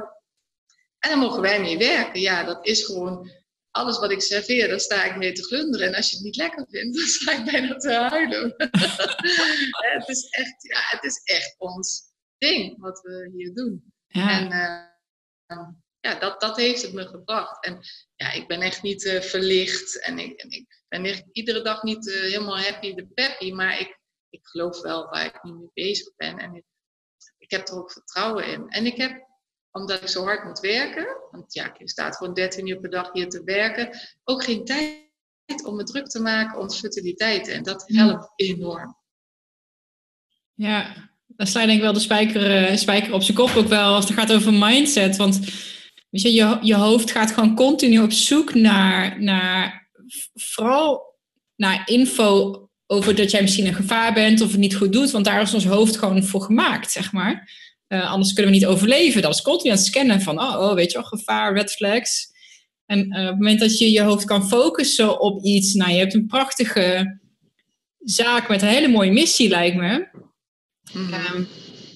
Speaker 2: En dan mogen wij mee werken. Ja, dat is gewoon alles wat ik serveer, daar sta ik mee te glunderen. En als je het niet lekker vindt, dan sta ik bijna te huilen. het, is echt, ja, het is echt ons ding wat we hier doen. Ja. En uh, ja, dat, dat heeft het me gebracht. En ja, ik ben echt niet uh, verlicht. En ik, en ik ben echt iedere dag niet uh, helemaal happy de peppy. Maar ik, ik geloof wel waar ik nu mee bezig ben. En ik, ik heb er ook vertrouwen in. En ik heb, omdat ik zo hard moet werken. Want ja, ik sta gewoon 13 uur per dag hier te werken. Ook geen tijd om me druk te maken om fertiliteit. En dat helpt enorm.
Speaker 1: Ja, dan sla je denk ik wel de spijker, uh, spijker op zijn kop ook wel als het gaat over mindset. Want Weet je, je, je hoofd gaat gewoon continu op zoek naar, naar vooral naar info over dat jij misschien een gevaar bent of het niet goed doet, want daar is ons hoofd gewoon voor gemaakt, zeg maar. Uh, anders kunnen we niet overleven. Dat is continu aan het scannen van, oh, oh weet je wel, gevaar, red flags. En uh, op het moment dat je je hoofd kan focussen op iets, nou, je hebt een prachtige zaak met een hele mooie missie, lijkt me. Mm.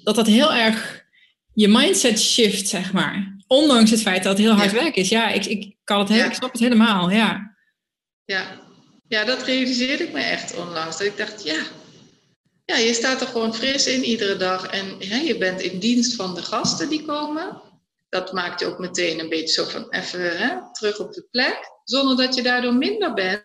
Speaker 1: dat dat heel erg je mindset shift, zeg maar. Ondanks het feit dat het heel hard werk is. Ja, ik, ik, kan het heel, ik snap het helemaal, ja.
Speaker 2: Ja. ja, dat realiseerde ik me echt onlangs. Dat ik dacht, ja, ja, je staat er gewoon fris in iedere dag. En hè, je bent in dienst van de gasten die komen. Dat maakt je ook meteen een beetje zo van even hè, terug op de plek. Zonder dat je daardoor minder bent.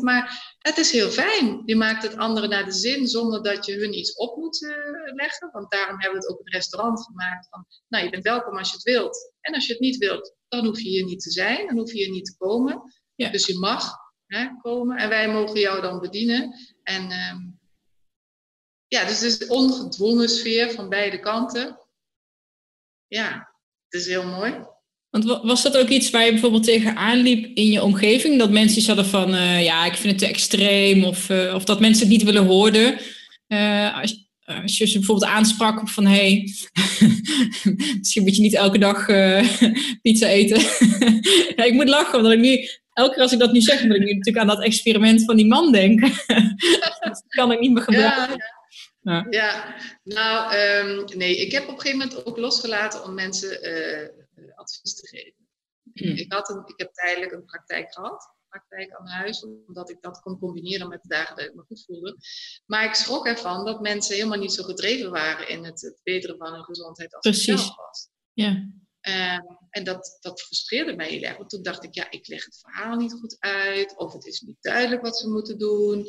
Speaker 2: Maar het is heel fijn. Je maakt het anderen naar de zin zonder dat je hun iets op moet uh, leggen. Want daarom hebben we het ook een restaurant gemaakt. Van, nou, je bent welkom als je het wilt. En als je het niet wilt, dan hoef je hier niet te zijn. Dan hoef je hier niet te komen. Ja. Dus je mag hè, komen. En wij mogen jou dan bedienen. En um, ja, dus het is ongedwongen sfeer van beide kanten. Ja, het is heel mooi.
Speaker 1: Want was dat ook iets waar je bijvoorbeeld tegenaan liep in je omgeving? Dat mensen zouden van, uh, ja, ik vind het te extreem. Of, uh, of dat mensen het niet willen horen. Uh, als, als, je ze bijvoorbeeld aansprak van, hé, hey, misschien moet je niet elke dag pizza eten. ja, ik moet lachen, omdat ik nu, elke keer als ik dat nu zeg, moet ik nu natuurlijk aan dat experiment van die man denken. dat kan ik niet meer gebruiken.
Speaker 2: Ja. Ja. Ja, nou, um, nee, ik heb op een gegeven moment ook losgelaten om mensen uh, advies te geven. Hmm. Ik, had een, ik heb tijdelijk een praktijk gehad, praktijk aan huis, omdat ik dat kon combineren met de dagen dat ik me goed voelde. Maar ik schrok ervan dat mensen helemaal niet zo gedreven waren in het, het beteren van hun gezondheid als Precies. ik zelf was. Ja. Um, en dat, dat frustreerde mij heel erg. Want toen dacht ik, ja, ik leg het verhaal niet goed uit. Of het is niet duidelijk wat ze moeten doen.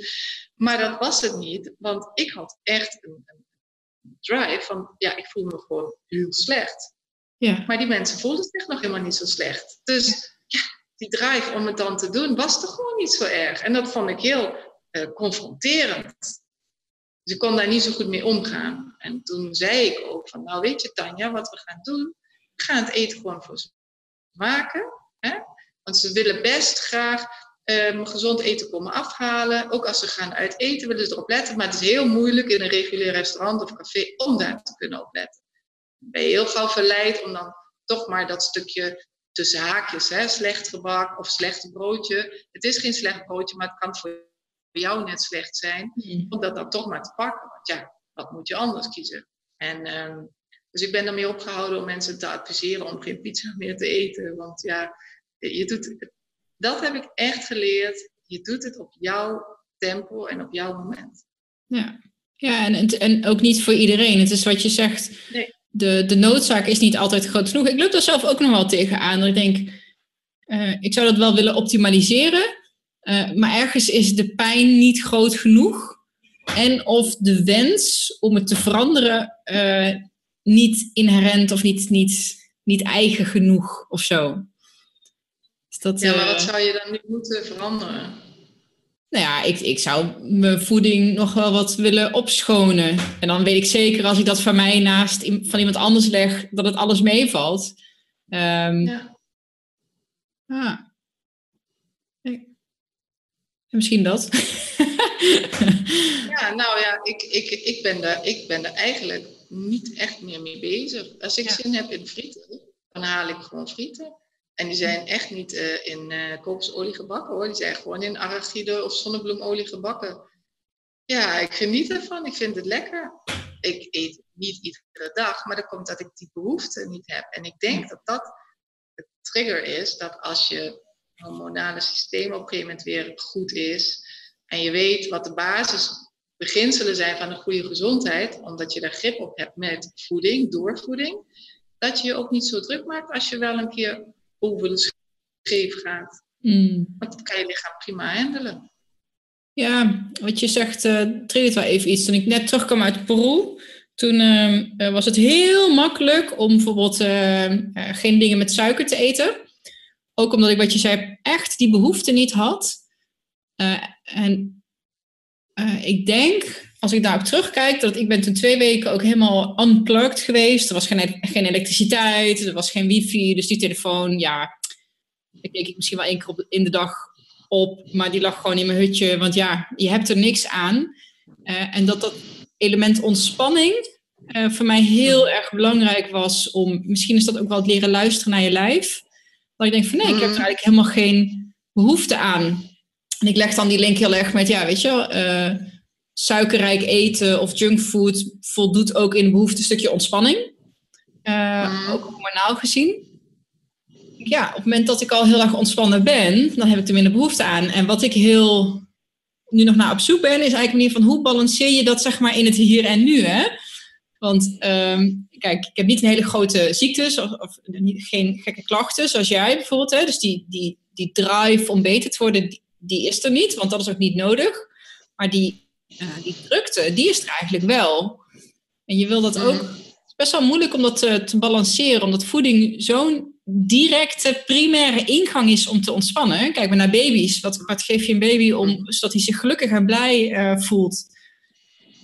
Speaker 2: Maar dat was het niet. Want ik had echt een, een drive van, ja, ik voel me gewoon heel slecht. Ja. Maar die mensen voelden zich nog helemaal niet zo slecht. Dus ja, die drive om het dan te doen, was toch gewoon niet zo erg. En dat vond ik heel uh, confronterend. Dus ik kon daar niet zo goed mee omgaan. En toen zei ik ook van, nou weet je Tanja, wat we gaan doen gaan het eten gewoon voor ze maken. Hè? Want ze willen best graag um, gezond eten komen afhalen. Ook als ze gaan uit eten willen ze erop letten. Maar het is heel moeilijk in een regulier restaurant of café om daar te kunnen opletten. Dan ben je heel gauw verleid om dan toch maar dat stukje tussen haakjes, hè, slecht gebak of slecht broodje. Het is geen slecht broodje, maar het kan voor jou net slecht zijn. Mm. Om dat dan toch maar te pakken. Want ja, wat moet je anders kiezen? En um, dus ik ben ermee opgehouden om mensen te adviseren om geen pizza meer te eten. Want ja, je doet, dat heb ik echt geleerd. Je doet het op jouw tempo en op jouw moment.
Speaker 1: Ja, ja en, en ook niet voor iedereen. Het is wat je zegt. Nee. De, de noodzaak is niet altijd groot genoeg. Ik loop daar zelf ook nog wel tegenaan. Ik denk, uh, ik zou dat wel willen optimaliseren. Uh, maar ergens is de pijn niet groot genoeg. En of de wens om het te veranderen uh, niet inherent of niet, niet, niet eigen genoeg of zo.
Speaker 2: Dus dat, ja, maar wat eh, zou je dan nu moeten veranderen?
Speaker 1: Nou ja, ik, ik zou mijn voeding nog wel wat willen opschonen. En dan weet ik zeker als ik dat van mij naast van iemand anders leg, dat het alles meevalt. Um, ja. Ah. Misschien dat.
Speaker 2: ja, nou ja, ik, ik, ik, ben er, ik ben er eigenlijk niet echt meer mee bezig. Als ik zin heb in frieten, dan haal ik gewoon frieten. En die zijn echt niet uh, in uh, kokosolie gebakken hoor. Die zijn gewoon in arachide of zonnebloemolie gebakken. Ja, ik geniet ervan. Ik vind het lekker. Ik eet niet iedere dag, maar dat komt dat ik die behoefte niet heb. En ik denk dat dat de trigger is dat als je hormonale systeem op een gegeven moment weer goed is en je weet wat de basis beginselen zijn van een goede gezondheid, omdat je daar grip op hebt met voeding, doorvoeding, dat je je ook niet zo druk maakt als je wel een keer over de scheef gaat. Mm. Want dat kan je lichaam prima handelen.
Speaker 1: Ja, wat je zegt, uh, triggert wel even iets. Toen ik net terugkwam uit Peru, toen uh, was het heel makkelijk om bijvoorbeeld uh, geen dingen met suiker te eten. Ook omdat ik, wat je zei, echt die behoefte niet had. en uh, ik denk, als ik daarop terugkijk, dat ik ben toen twee weken ook helemaal unplugged geweest. Er was geen, geen elektriciteit, er was geen wifi, dus die telefoon, ja, ik keek misschien wel één keer op, in de dag op, maar die lag gewoon in mijn hutje, want ja, je hebt er niks aan. Uh, en dat dat element ontspanning uh, voor mij heel erg belangrijk was om, misschien is dat ook wel het leren luisteren naar je lijf. Dat ik denk van nee, ik heb er mm. eigenlijk helemaal geen behoefte aan. En ik leg dan die link heel erg met, ja, weet je, uh, suikerrijk eten of junkfood voldoet ook in een behoefte stukje ontspanning. Uh, ook hormonaal gezien. Ja, op het moment dat ik al heel erg ontspannen ben, dan heb ik er minder behoefte aan. En wat ik heel nu nog naar op zoek ben, is eigenlijk meer van hoe balanceer je dat zeg maar in het hier en nu, hè? Want ehm, kijk, ik heb niet een hele grote ziektes of, of geen gekke klachten zoals jij bijvoorbeeld. Hè? Dus die, die, die drive om beter te worden, die, die is er niet, want dat is ook niet nodig. Maar die, uh, die drukte, die is er eigenlijk wel. En je wil dat ook. Het is best wel moeilijk om dat te, te balanceren, omdat voeding zo'n directe primaire ingang is om te ontspannen. Kijk maar naar baby's. Wat, wat geef je een baby om, zodat hij zich gelukkig en blij uh, voelt?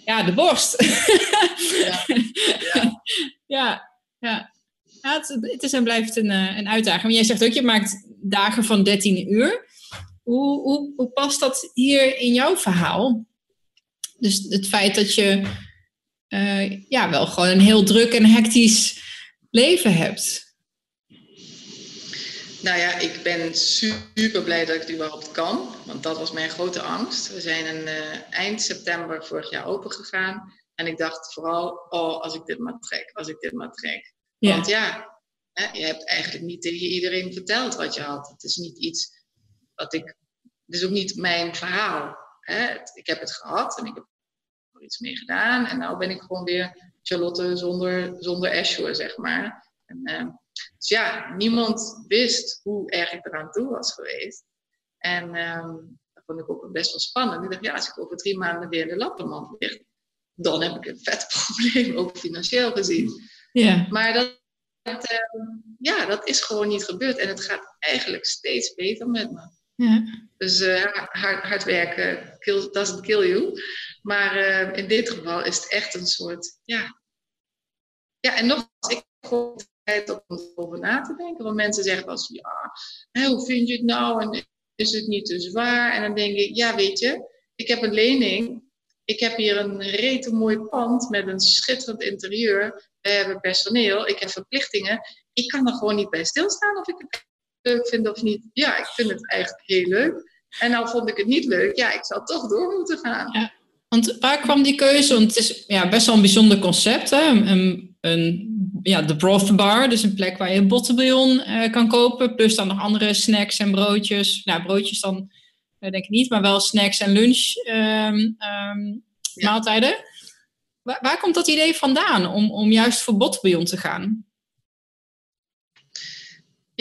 Speaker 1: Ja, de borst. Ja, ja. ja, ja. ja het, het, is en blijft een, een uitdaging. Maar jij zegt ook, je maakt dagen van 13 uur. Hoe, hoe, hoe past dat hier in jouw verhaal? Dus het feit dat je uh, ja, wel gewoon een heel druk en hectisch leven hebt.
Speaker 2: Nou ja, ik ben super blij dat ik het überhaupt kan. Want dat was mijn grote angst. We zijn uh, eind september vorig jaar open gegaan. En ik dacht vooral, oh, als ik dit maar trek, als ik dit maar trek. Ja. Want ja, hè, je hebt eigenlijk niet tegen iedereen verteld wat je had. Het is niet iets wat ik... Het is ook niet mijn verhaal. Hè. Ik heb het gehad en ik heb er iets mee gedaan. En nu ben ik gewoon weer Charlotte zonder, zonder Ashore, zeg maar. En, uh, dus ja, niemand wist hoe erg ik eraan toe was geweest. En um, dat vond ik ook best wel spannend. Ik dacht, ja, als ik over drie maanden weer in de lappenmand lig, dan heb ik een vet probleem, ook financieel gezien. Ja. Maar dat, dat um, ja, dat is gewoon niet gebeurd. En het gaat eigenlijk steeds beter met me. Dus uh, hard, hard, werken kill, doesn't kill you. Maar uh, in dit geval is het echt een soort, ja. Ja, en nog, ik om over na te denken. Want mensen zeggen wel ja, hoe vind je het nou? En is het niet te zwaar? En dan denk ik, ja, weet je, ik heb een lening. Ik heb hier een rete mooi pand met een schitterend interieur. We hebben personeel, ik heb verplichtingen. Ik kan er gewoon niet bij stilstaan of ik het leuk vind of niet. Ja, ik vind het eigenlijk heel leuk. En nou vond ik het niet leuk, ja, ik zou toch door moeten gaan. Ja,
Speaker 1: want waar kwam die keuze? Want het is ja, best wel een bijzonder concept. Hè? Een, een ja, de broth bar, dus een plek waar je bottenbouillon uh, kan kopen. Plus dan nog andere snacks en broodjes. Nou, broodjes dan uh, denk ik niet, maar wel snacks en lunch um, um, ja. maaltijden. Waar, waar, komt dat idee vandaan om, om juist voor bottenbouillon te gaan?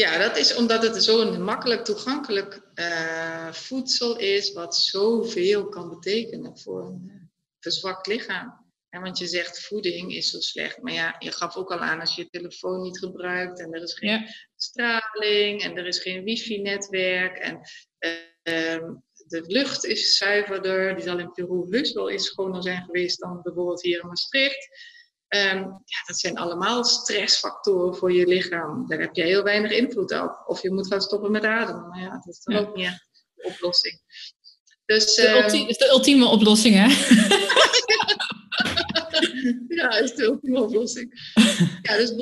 Speaker 2: Ja, dat is omdat het zo'n makkelijk toegankelijk uh, voedsel is, wat zoveel kan betekenen voor een verzwakt lichaam. Want je zegt voeding is zo slecht. Maar ja, je gaf ook al aan als je je telefoon niet gebruikt en er is geen straling en er is geen wifi-netwerk en uh, de lucht is zuiverder. Die zal in Peru heus wel eens schoner zijn geweest dan bijvoorbeeld hier in Maastricht. Um, ja, dat zijn allemaal stressfactoren voor je lichaam. Daar heb je heel weinig invloed op. Of je moet gaan stoppen met ademen. Maar ja, dat is dan ook niet de oplossing.
Speaker 1: Dus, de, um, ultieme, is de ultieme oplossing, hè?
Speaker 2: ja, is de ultieme oplossing. Ja, dus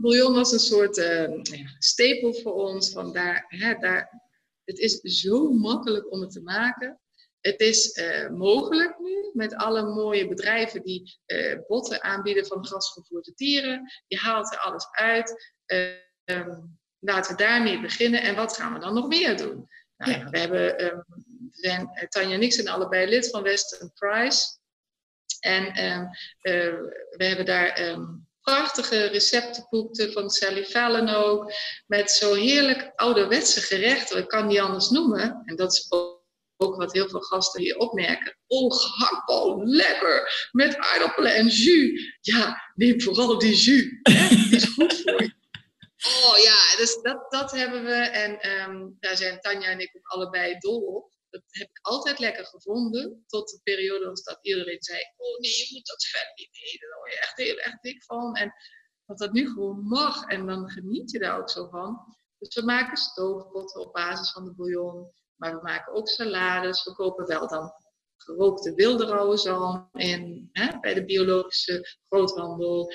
Speaker 2: bouillon was een soort uh, stapel voor ons. Van daar, hè, daar, het is zo makkelijk om het te maken. Het is uh, mogelijk nu met alle mooie bedrijven die uh, botten aanbieden van grasgevoerde dieren. Je haalt er alles uit. Um, laten we daarmee beginnen. En wat gaan we dan nog meer doen? Nou, ja. We hebben, um, zijn, Tanja en ik zijn allebei lid van Western Price. En um, uh, we hebben daar prachtige receptenboeken van Sally Fallon ook. Met zo heerlijk ouderwetse gerechten. Ik kan niet anders noemen. En dat is ook, ook wat heel veel gasten hier opmerken. Oh, gehaktbal, lekker. Met aardappelen en jus. Ja, neem vooral die jus. Hè? Die is goed voor je. Oh ja, dus dat, dat hebben we. En um, daar zijn Tanja en ik ook allebei dol op. Dat heb ik altijd lekker gevonden. Tot de periode dat iedereen zei: Oh nee, je moet dat vet niet eten. Daar word je echt heel erg dik van. En dat dat nu gewoon mag. En dan geniet je daar ook zo van. Dus we maken stoofpotten op basis van de bouillon. Maar we maken ook salades. We kopen wel dan gerookte wilde rauwe zalm in, hè, bij de biologische groothandel.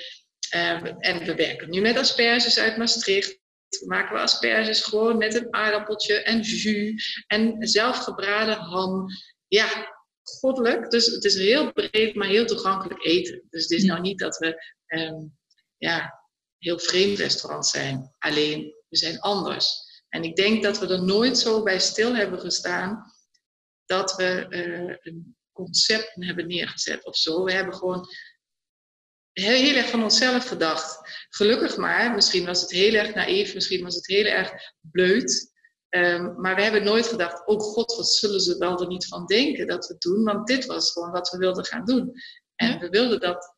Speaker 2: Um, en we werken nu met asperges uit Maastricht maken we asperges gewoon met een aardappeltje en jus en zelfgebraden ham. Ja, goddelijk. Dus het is heel breed, maar heel toegankelijk eten. Dus het is nou niet dat we um, ja, heel vreemd restaurant zijn. Alleen, we zijn anders. En ik denk dat we er nooit zo bij stil hebben gestaan dat we een concept hebben neergezet of zo. We hebben gewoon heel, erg van onszelf gedacht. Gelukkig maar, misschien was het heel erg naïef, misschien was het heel erg bleut. Ehm, maar we hebben nooit gedacht, oh god, wat zullen ze wel er niet van denken dat we het doen. Want dit was gewoon wat we wilden gaan doen. En we wilden dat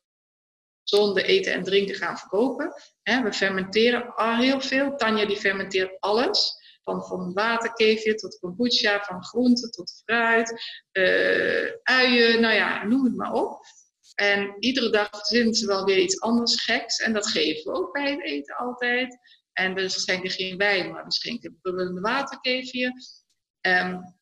Speaker 2: zonder eten en drinken gaan verkopen. we fermenteren al heel veel. Tanja die fermenteert alles. Van, van waterkefir tot kombucha, van groenten tot fruit, uh, uien, nou ja, noem het maar op. En iedere dag vinden ze wel weer iets anders geks. En dat geven we ook bij het eten altijd. En we schenken geen wijn, maar we schenken bubbelende waterkefir. Um,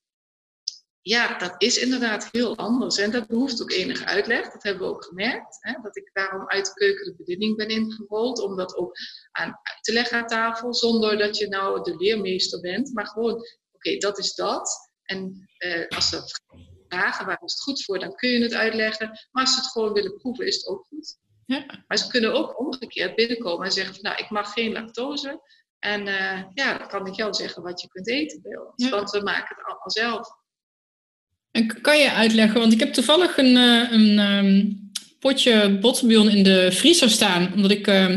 Speaker 2: ja, dat is inderdaad heel anders. En dat behoeft ook enige uitleg. Dat hebben we ook gemerkt. Hè? Dat ik daarom uit de keuken de bediening ben ingerold. Om dat ook aan uit te leggen aan tafel. Zonder dat je nou de leermeester bent. Maar gewoon, oké, dat is dat. En eh, als ze vragen waar is het goed voor, dan kun je het uitleggen. Maar als ze het gewoon willen proeven, is het ook goed. Ja. Maar ze kunnen ook omgekeerd binnenkomen en zeggen van, nou, ik mag geen lactose. En uh, ja, dan kan ik jou zeggen wat je kunt eten bij ons. Want we maken het allemaal zelf.
Speaker 1: En kan je uitleggen, want ik heb toevallig een, eh, een um, potje bottenbouillon in de vriezer staan, omdat ik uh,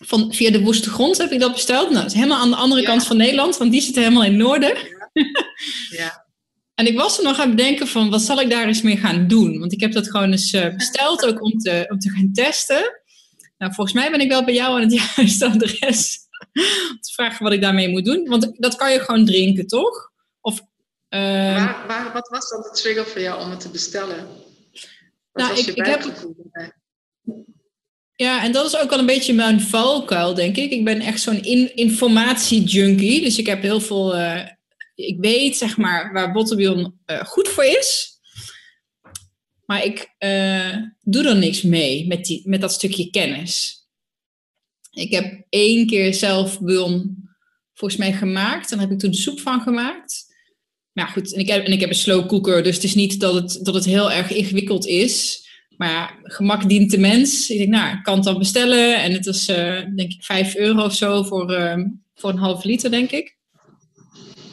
Speaker 1: van, via de woeste grond heb ik dat besteld. Nou, dat is helemaal aan de andere kant van Nederland, want die zit helemaal in het noorden. Ja. ja. en ik was er nog aan het bedenken van, wat zal ik daar eens mee gaan doen? Want ik heb dat gewoon eens uh, besteld, ook om te, om te gaan testen. Nou, volgens mij ben ik wel bij jou aan het juiste adres. om te vragen wat ik daarmee moet doen. Want dat kan je gewoon drinken, toch?
Speaker 2: Ehm, waar, waar, wat was dan de trigger voor jou om het te bestellen? Wat nou, was ik, je ik heb,
Speaker 1: ja, en dat is ook wel een beetje mijn valkuil, denk ik. Ik ben echt zo'n in, informatie-junkie. Dus ik heb heel veel... Uh, ik weet, zeg maar, waar Bottebion uh, goed voor is. Maar ik uh, doe er niks mee met, die, met dat stukje kennis. Ik heb één keer zelf bouillon volgens mij gemaakt. En daar heb ik toen soep van gemaakt. Maar goed, en ik, heb, en ik heb een slow cooker, dus het is niet dat het, dat het heel erg ingewikkeld is. Maar ja, gemak dient de mens. Ik denk, nou, ik kan het dan bestellen. En het is, uh, denk ik, 5 euro of zo voor, uh, voor een half liter, denk ik.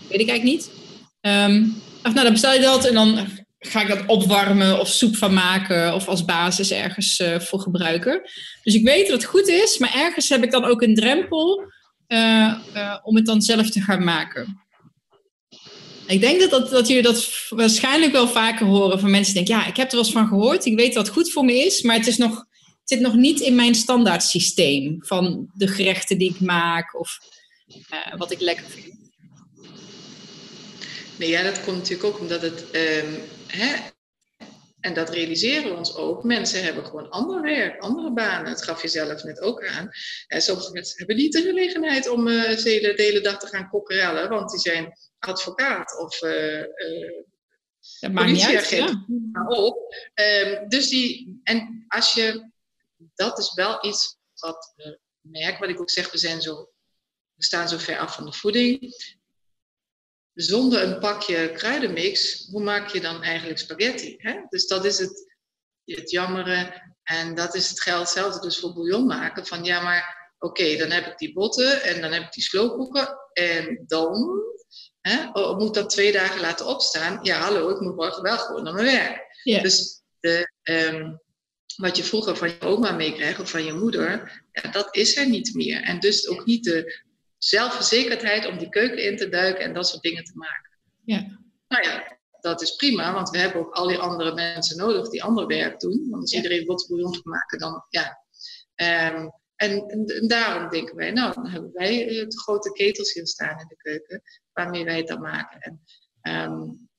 Speaker 1: Weet ik eigenlijk niet. Ach, nou, dan bestel je dat en dan ga ik dat opwarmen of soep van maken. Of als basis ergens uh, voor gebruiken. Dus ik weet dat het goed is, maar ergens heb ik dan ook een drempel om het dan zelf te gaan maken. Ik denk dat, dat, dat jullie dat waarschijnlijk wel vaker horen van mensen die denken, ja, ik heb er wel eens van gehoord, ik weet het goed voor me is, maar het, is nog, het zit nog niet in mijn standaard systeem van de gerechten die ik maak of uh, wat ik lekker vind.
Speaker 2: Nee, ja, dat komt natuurlijk ook omdat het, um, hè, en dat realiseren we ons ook. Mensen hebben gewoon ander werk, andere banen. Dat gaf je zelf net ook aan. En sommige mensen hebben niet de gelegenheid om uh, de hele dag te gaan kokkerellen, want die zijn advocaat of uh,
Speaker 1: niet uit, ja.
Speaker 2: op. Um, dus die, en als je, dat is wel iets wat we merken, wat ik ook zeg, we, zijn zo, we staan zo ver af van de voeding. Zonder een pakje kruidenmix, hoe maak je dan eigenlijk spaghetti? Hè? Dus dat is het, het jammere. En dat is het geld hetzelfde dus voor bouillon maken. Van ja, maar oké, dan heb ik die botten en dan heb ik die sloopkoeken. En dan Hè? Oh, moet dat twee dagen laten opstaan? Ja, hallo, ik moet morgen wel gewoon naar mijn werk. Dus de, ehm, wat je vroeger van je oma meekreeg of van je moeder, ja, dat is er niet meer. En dus ook niet de zelfverzekerdheid om die keuken in te duiken en dat soort dingen te maken.
Speaker 1: Ja.
Speaker 2: Nou ja, dat is prima, want we hebben ook al die andere mensen nodig die ander werk doen. Want als iedereen wat te maken, dan ja. Um, en, daarom denken wij, nou, dan hebben wij de grote ketels hier staan in de keuken waarmee wij het dan maken. En um,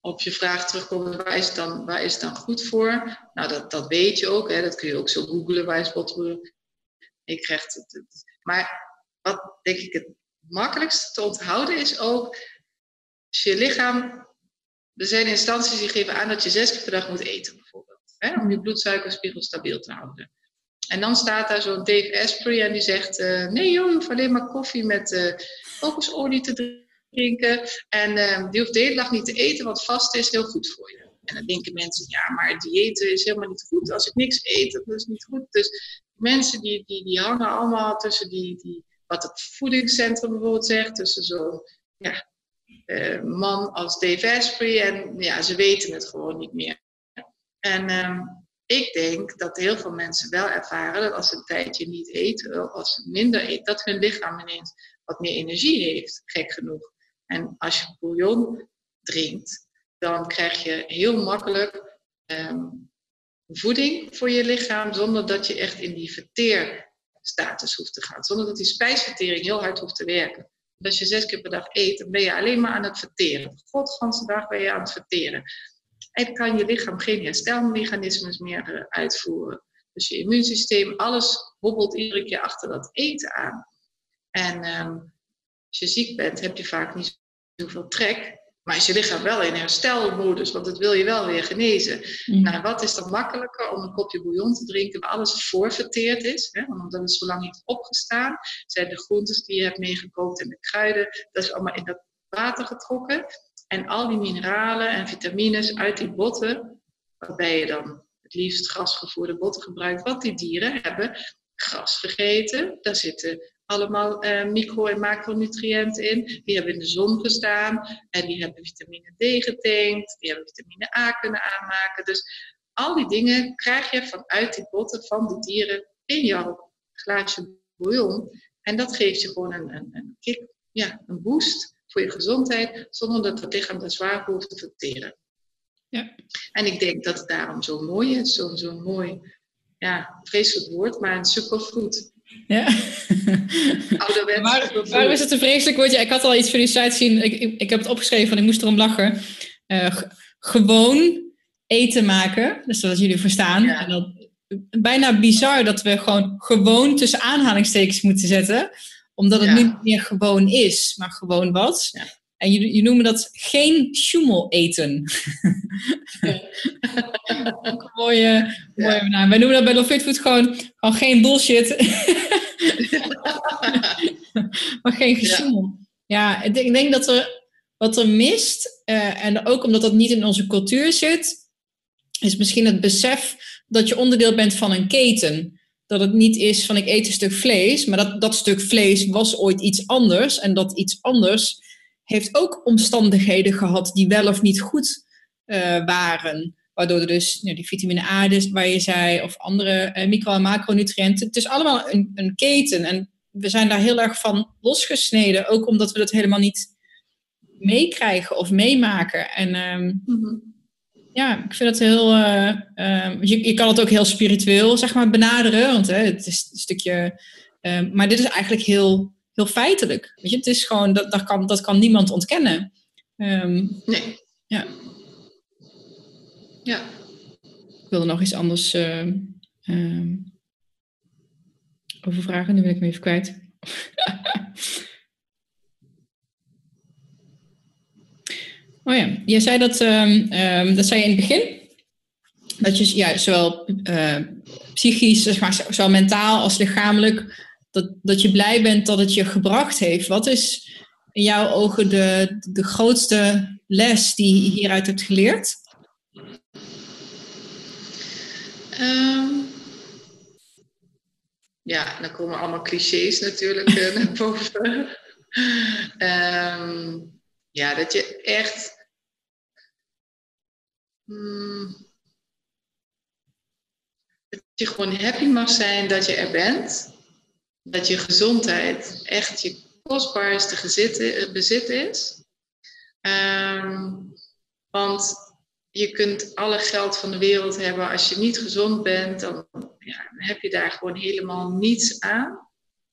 Speaker 2: op je vraag terugkomen, waar is het dan, waar is het dan goed voor? Nou, dat, dat weet je ook, hè? dat kun je ook zo googlen, waar is botbroer. Ik krijg het, maar wat denk ik het makkelijkste te onthouden is ook, als je lichaam, er zijn instanties die geven aan dat je zes keer per dag moet eten bijvoorbeeld, hè? om je bloedsuikerspiegel stabiel te houden. En dan staat daar zo'n Dave Asprey en die zegt: uh, Nee, joh, je alleen maar koffie met uh, kokosolie te drinken. En uh, die hoeft de hele dag niet te eten, want vast is heel goed voor je. En dan denken mensen: Ja, maar dieet is helemaal niet goed. Als ik niks eet, dat is niet goed. Dus mensen die, die, die hangen allemaal tussen die, die, wat het voedingscentrum bijvoorbeeld zegt, tussen zo'n ja, man als Dave Asprey. En ja, ze weten het gewoon niet meer. En ehm, ik denk dat heel veel mensen wel ervaren dat als ze een tijdje niet eten, als ze minder eten, dat hun lichaam ineens wat meer energie heeft, gek genoeg. En als je bouillon drinkt, dan krijg je heel makkelijk ehm, voeding voor je lichaam, zonder dat je echt in die verteerstatus hoeft te gaan. Zonder dat die spijsvertering heel hard hoeft te werken. als je zes keer per dag eet, dan ben je alleen maar aan het verteren. De godganse dag ben je aan het verteren. En kan je lichaam geen herstelmechanismes meer uh, uitvoeren. Dus je immuunsysteem, alles hobbelt iedere keer achter dat eten aan. En um, als je ziek bent, heb je vaak niet zoveel trek. Maar is je lichaam wel in herstelmodus, want het wil je wel weer genezen. Mm. Nou, wat is dan makkelijker om een kopje bouillon te drinken waar alles voorverteerd is? Hè? Omdat het zo lang niet opgestaan. Zijn de groentes die je hebt meegekookt en de kruiden, dat is allemaal in dat water getrokken. En al die mineralen en vitamines uit die botten, waarbij je dan het liefst grasgevoerde botten gebruikt, wat die dieren hebben gras gegeten. Daar zitten allemaal uh, micro- en macronutriënten in. Die hebben in de zon gestaan en die hebben vitamine D getankt, die hebben vitamine A kunnen aanmaken. Dus al die dingen krijg je vanuit die botten van de dieren in jouw glaasje bouillon. En dat geeft je gewoon een, een, een kick, ja, een boost voor je gezondheid, zonder dat het lichaam daar zwaar hoeft te verteren. Ja. En ik denk dat het daarom zo mooi is, zo'n zo mooi, ja, vreselijk woord, maar een superfood. Ja.
Speaker 1: Ouderwets. waarom is het een vreselijk woordje? Ik had al iets van die site zien. Ik, ik, ik heb het opgeschreven en ik moest erom lachen. Uh, gewoon eten maken. Dus dat jullie verstaan. Ja. En dat, bijna bizar dat we gewoon gewoon tussen aanhalingstekens moeten zetten. Omdat het niet meer gewoon is, maar gewoon wat. Ja. En je, je noemen dat geen sjoemel eten. Ook een mooie, mooie naam. Wij noemen dat bij Love Fit Food gewoon, gewoon geen bullshit. maar geen gesjoemel. Ja, ik denk dat er wat er mist, uh, en ook omdat dat niet in onze cultuur zit, is misschien het besef dat je onderdeel bent van een keten. Dat het niet is van ik eet een stuk vlees, maar dat dat stuk vlees was ooit iets anders. En dat iets anders heeft ook omstandigheden gehad die wel of niet goed uh, waren. Waardoor er dus die vitamine A, dus, waar je zei, of andere uh, micro- en macronutriënten. Het is allemaal een, een keten. En we zijn daar heel erg van losgesneden. Ook omdat we dat helemaal niet meekrijgen of meemaken. En um, ja, ik vind het heel. Uh, uh, je, je kan het ook heel spiritueel, zeg maar, benaderen. Want hè, het is een stukje. Uh, maar dit is eigenlijk heel heel feitelijk. Weet je, het is gewoon, dat, dat, kan, dat kan niemand ontkennen. Um, nee. Ja. Ja. Ik wilde nog iets anders uh, over vragen, nu ben ik me even kwijt. oh ja, je zei dat, um, dat zei je in het begin. Dat je ja, zowel uh, psychisch, zeg maar, zowel mentaal als lichamelijk dat, dat je blij bent dat het je gebracht heeft. Wat is in jouw ogen de, de grootste les die je hieruit hebt geleerd?
Speaker 2: Um, ja, dan komen allemaal clichés natuurlijk uh, naar boven. Ja, dat je echt. Um, dat je gewoon happy mag zijn dat je er bent dat je gezondheid echt je kostbaarste bezit is. Ehm, want je kunt alle geld van de wereld hebben. Als je niet gezond bent, dan, ja, heb je daar gewoon helemaal niets aan.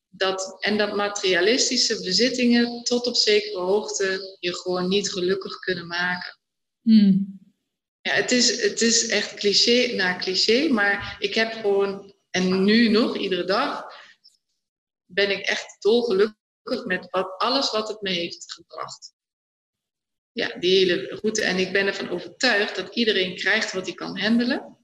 Speaker 2: Dat, en dat materialistische bezittingen tot op zekere hoogte je gewoon niet gelukkig kunnen maken. Hmm. Ja, het is, het is echt cliché na cliché, maar ik heb gewoon, en nu nog, iedere dag, ben ik echt dolgelukkig met wat, alles wat het me heeft gebracht. Ja, die hele route. En ik ben ervan overtuigd dat iedereen krijgt wat hij kan handelen.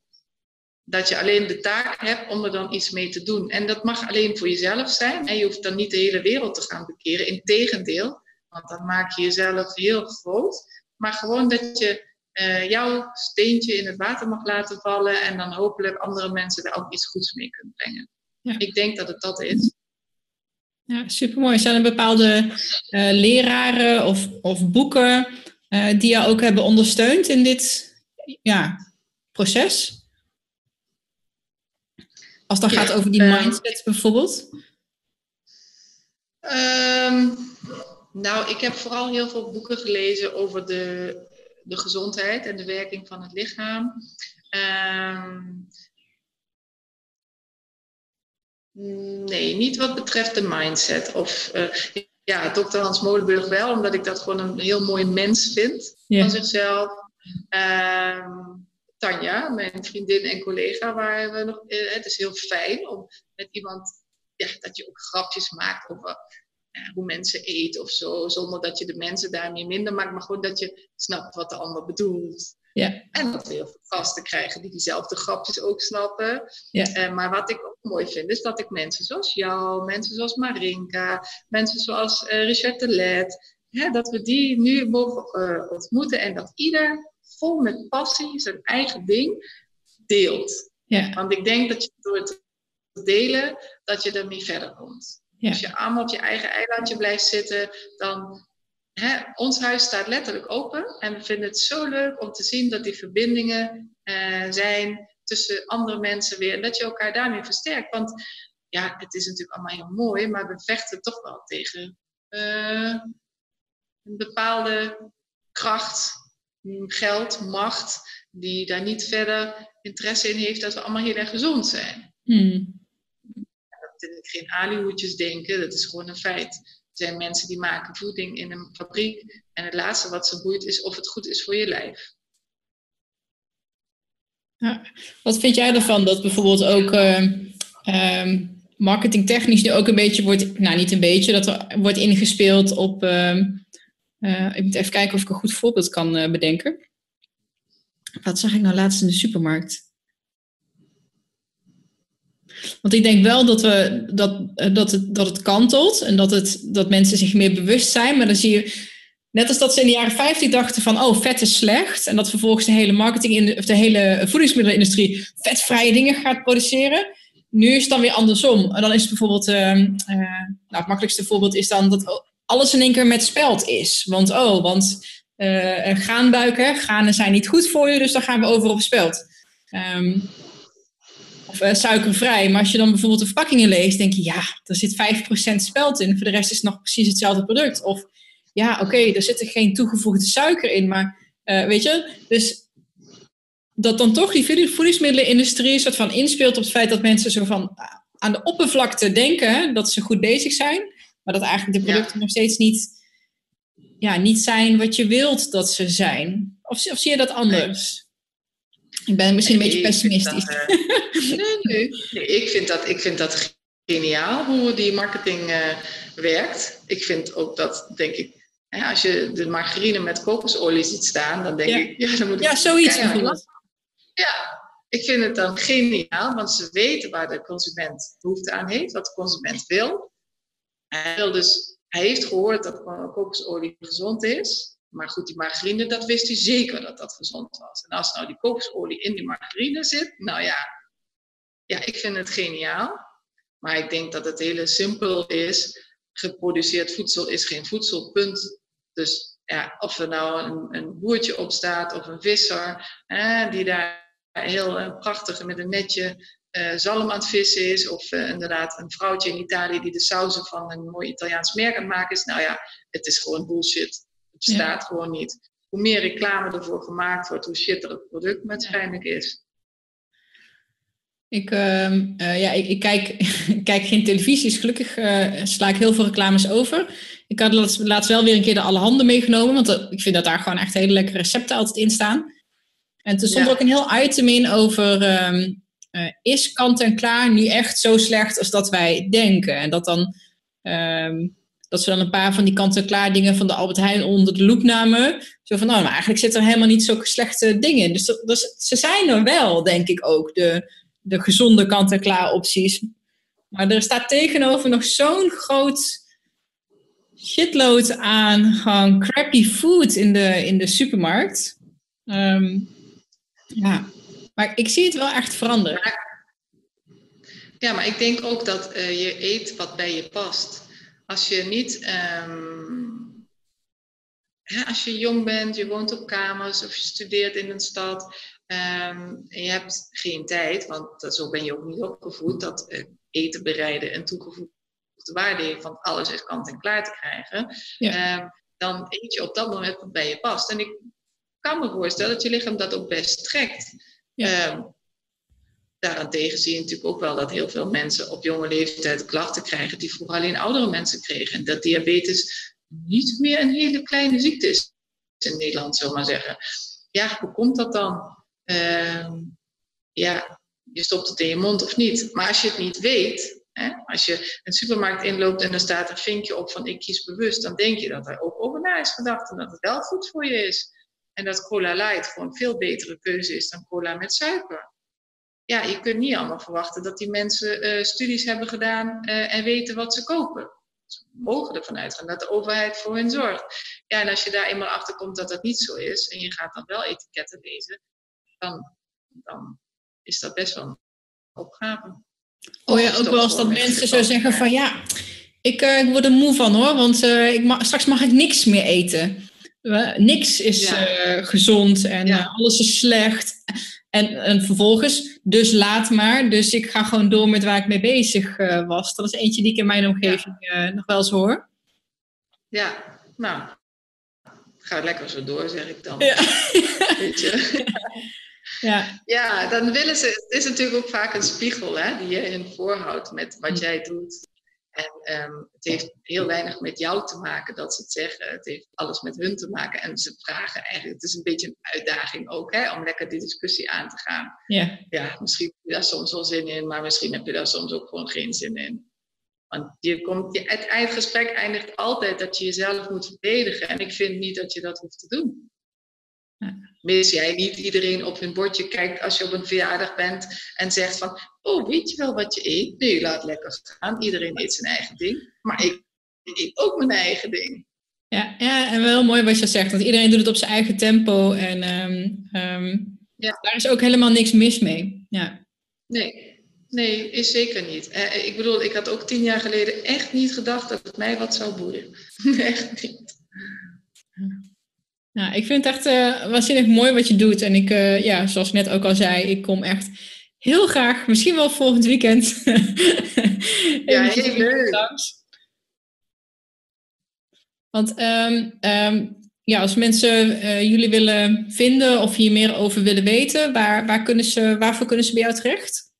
Speaker 2: Dat je alleen de taak hebt om er dan iets mee te doen. En dat mag alleen voor jezelf zijn. En je hoeft dan niet de hele wereld te gaan bekeren. Integendeel, want dan maak je jezelf heel groot. Maar gewoon dat je uh, jouw steentje in het water mag laten vallen. En dan hopelijk andere mensen daar ook iets goeds mee kunnen brengen. Ja. Ik denk dat het dat is.
Speaker 1: Ja, supermooi. Zijn er bepaalde uh, leraren of, of boeken uh, die jou ook hebben ondersteund in dit ja, proces? Als het dan gaat over die ehm. mindset bijvoorbeeld?
Speaker 2: Um, nou, ik heb vooral heel veel boeken gelezen over de, de gezondheid en de werking van het lichaam. Um, nee, niet wat betreft de mindset. Of uh, ja, dokter Hans Molenburg wel, omdat ik dat gewoon een heel mooi mens vind van zichzelf. Um, Tanja, mijn vriendin en collega, waar we nog. Uh, het is heel fijn om met iemand ja, dat je ook grapjes maakt over hoe mensen eten of zo, zonder dat je de mensen daarmee minder maakt, maar gewoon dat je snapt wat de ander bedoelt. Ja. En dat we heel veel gasten krijgen die diezelfde grapjes ook snappen. Ja. Uh, maar wat ik ook mooi vind, is dat ik mensen zoals jou, mensen zoals Marinka, mensen zoals uh, Richard de Let, hè, dat we die nu mogen uh, ontmoeten en dat ieder vol met passie zijn eigen ding deelt. Ja. Want ik denk dat je door het delen, dat je ermee verder komt. Als je allemaal op je eigen eilandje blijft zitten, dan. Hè, ons huis staat letterlijk open en we vinden het zo leuk om te zien dat die verbindingen uh, zijn tussen andere mensen weer. En dat je elkaar daarmee versterkt. Want ja, het is natuurlijk allemaal heel mooi, maar we vechten toch wel tegen uh, een bepaalde kracht, geld, macht, die daar niet verder interesse in heeft dat we allemaal heel erg gezond zijn. Hmm geen alihoedjes denken, dat is gewoon een feit. Er zijn mensen die maken voeding in een fabriek en het laatste wat ze boeit is of het goed is voor je lijf.
Speaker 1: Wat vind jij ervan dat bijvoorbeeld ook uh, marketingtechnisch nu ook een beetje wordt, nou niet een beetje, dat er wordt ingespeeld op, uh, ik moet even kijken of ik een goed voorbeeld kan uh, bedenken. Wat zag ik nou laatst in de supermarkt? Want ik denk wel dat, we, dat, eh, dat, het, dat het kantelt en dat, het, dat mensen zich meer bewust zijn. Maar dan zie je, net als dat ze in de jaren 50 dachten van, oh, vet is slecht. En dat vervolgens de hele marketing, of de hele voedingsmiddelenindustrie vetvrije dingen gaat produceren. Nu is het dan weer andersom. En dan is het bijvoorbeeld, uh, uh, nou, het makkelijkste voorbeeld is dan dat alles in één keer met speld is. Want, oh, want uh, graanbuiken, granen zijn niet goed voor je, dus dan gaan we over op speld. Um, of uh, suikervrij. Maar als je dan bijvoorbeeld de verpakkingen leest, denk je, ja, er zit 5% spelt in. Voor de rest is het nog precies hetzelfde product. Of ja, oké, er zit er geen toegevoegde suiker in. Maar uh, weet je, dus dat dan toch die voedingsmiddelenindustrie soort van inspeelt op het feit dat mensen zo van uh, aan de oppervlakte denken dat ze goed bezig zijn. Maar dat eigenlijk de producten nog steeds niet, ja, niet zijn wat je wilt dat ze zijn. Of, of zie je dat anders? Ik ben misschien een beetje pessimistisch.
Speaker 2: Dat, uh, nee, nee, nee, ik, vind dat, ik vind dat geniaal hoe die marketing uh, werkt. Ik vind ook dat, denk ik, hè, als je de margarine met kokosolie ziet staan, dan denk
Speaker 1: ja.
Speaker 2: ik, ja, dan moet
Speaker 1: Ja, zoiets.
Speaker 2: Ja, ik vind het dan geniaal, want ze weten waar de consument behoefte aan heeft, wat de consument wil. Hij, wil dus, hij heeft gehoord dat kokosolie gezond is. Maar goed, die margarine, dat wist hij zeker dat dat gezond was. En als nou die kokosolie in die margarine zit, nou ja, ja, ik vind het geniaal. Maar ik denk dat het hele simpel is. Geproduceerd voedsel is geen voedsel, punt. Dus ja, of er nou een, een boertje op staat of een visser, die daar heel uh, prachtig met een netje uh, zalm aan het vissen is. Of uh, inderdaad een vrouwtje in Italië die de sauzen van een mooi Italiaans merk aan het maken is. Nou ja, het is gewoon bullshit bestaat gewoon niet. Hoe meer reclame ervoor gemaakt wordt, hoe shitter het product waarschijnlijk is.
Speaker 1: Ik, uh, uh, ja, ik, ik, kijk, ik kijk geen televisies. Dus gelukkig uh, sla ik heel veel reclames over. Ik had laatst, laatst wel weer een keer de alle handen meegenomen. Want uh, ik vind dat daar gewoon echt hele lekkere recepten altijd in staan. En toen stond ja. ook een heel item in over... Um, is kant-en-klaar nu echt zo slecht als dat wij denken? En dat dan... Um, dat ze dan een paar van die kant-en-klaar dingen van de Albert Heijn onder de loep namen. Zo van, nou, maar eigenlijk zitten er helemaal niet zo slechte dingen in. Dus, dus ze zijn er wel, denk ik ook, de, de gezonde kant-en-klaar opties. Maar er staat tegenover nog zo'n groot shitload aan crappy food in de, in de supermarkt. Um, ja, maar ik zie het wel echt veranderen.
Speaker 2: Ja, maar ik denk ook dat uh, je eet wat bij je past. Als je niet, ehm, hè, als je jong bent, je woont op kamers of je studeert in een stad ehm, en je hebt geen tijd, want zo ben je ook niet opgevoed, dat uh, eten bereiden en toegevoegde waarde heeft, van alles is kant en klaar te krijgen, ehm, dan eet je op dat moment wat bij je past. En ik kan me voorstellen dat je lichaam dat ook best trekt. Ja daarentegen zie je natuurlijk ook wel dat heel veel mensen op jonge leeftijd klachten krijgen die vroeger alleen oudere mensen kregen. En dat diabetes niet meer een hele kleine ziekte is in Nederland, zullen maar zeggen. Ja, hoe komt dat dan? Uh, ja, je stopt het in je mond of niet. Maar als je het niet weet, hè, als je een supermarkt inloopt en er staat een vinkje op van ik kies bewust, dan denk je dat er ook over na is gedacht en dat het wel goed voor je is. En dat cola light gewoon veel betere keuze is dan cola met suiker ja, je kunt niet allemaal verwachten dat die mensen uh, studies hebben gedaan uh, en weten wat ze kopen. Ze mogen ervan uitgaan dat de overheid voor hen zorgt. Ja, en als je daar eenmaal achter komt dat dat niet zo is en je gaat dan wel etiketten lezen, dan, dan is dat best wel een opgave.
Speaker 1: Oh ja, ook wel als dat mensen zo zeggen van ja, ik, uh, ik word er moe van hoor, want ik straks mag ik niks meer eten. niks is gezond en alles is slecht. En, en vervolgens, dus laat maar. Dus ik ga gewoon door met waar ik mee bezig uh, was. Dat is eentje die ik in mijn omgeving uh, nog wel eens hoor.
Speaker 2: Ja, nou, ga lekker zo door, zeg ik dan. Ja. Weet je? Ja. ja, dan willen ze. Het is natuurlijk ook vaak een spiegel hè, die je in voorhoudt met wat jij doet. En um, het heeft heel weinig met jou te maken dat ze het zeggen. Het heeft alles met hun te maken. En ze vragen eigenlijk, het is een beetje een uitdaging ook, hè, om lekker die discussie aan te gaan. Ja. Ja, misschien heb je daar soms wel zin in, maar misschien heb je daar soms ook gewoon geen zin in. Want je komt, je, het eindgesprek eindigt altijd dat je jezelf moet verdedigen. En ik vind niet dat je dat hoeft te doen. Mis jij niet iedereen op hun bordje kijkt als je op een verjaardag bent en zegt van, oh, weet je wel wat je eet? Nee, laat lekker gaan. Iedereen eet zijn eigen ding. Maar ik eet ook mijn eigen ding.
Speaker 1: Ja, ja, en wel mooi wat je zegt, want iedereen doet het op zijn eigen tempo en um, ja. daar is ook helemaal niks mis mee. Ja.
Speaker 2: Nee, nee, is zeker niet. Eh, ik bedoel, ik had ook tien jaar geleden echt niet gedacht dat het mij wat zou boeien. echt niet.
Speaker 1: Nou, ik vind het echt uh, waanzinnig mooi wat je doet. En ik, uh, ja, zoals net ook al zei, ik kom echt heel graag, misschien wel volgend weekend.
Speaker 2: ja, heel leuk.
Speaker 1: Want um, um, ja, als mensen uh, jullie willen vinden of hier meer over willen weten, waar, waar kunnen ze, waarvoor kunnen ze bij jou terecht?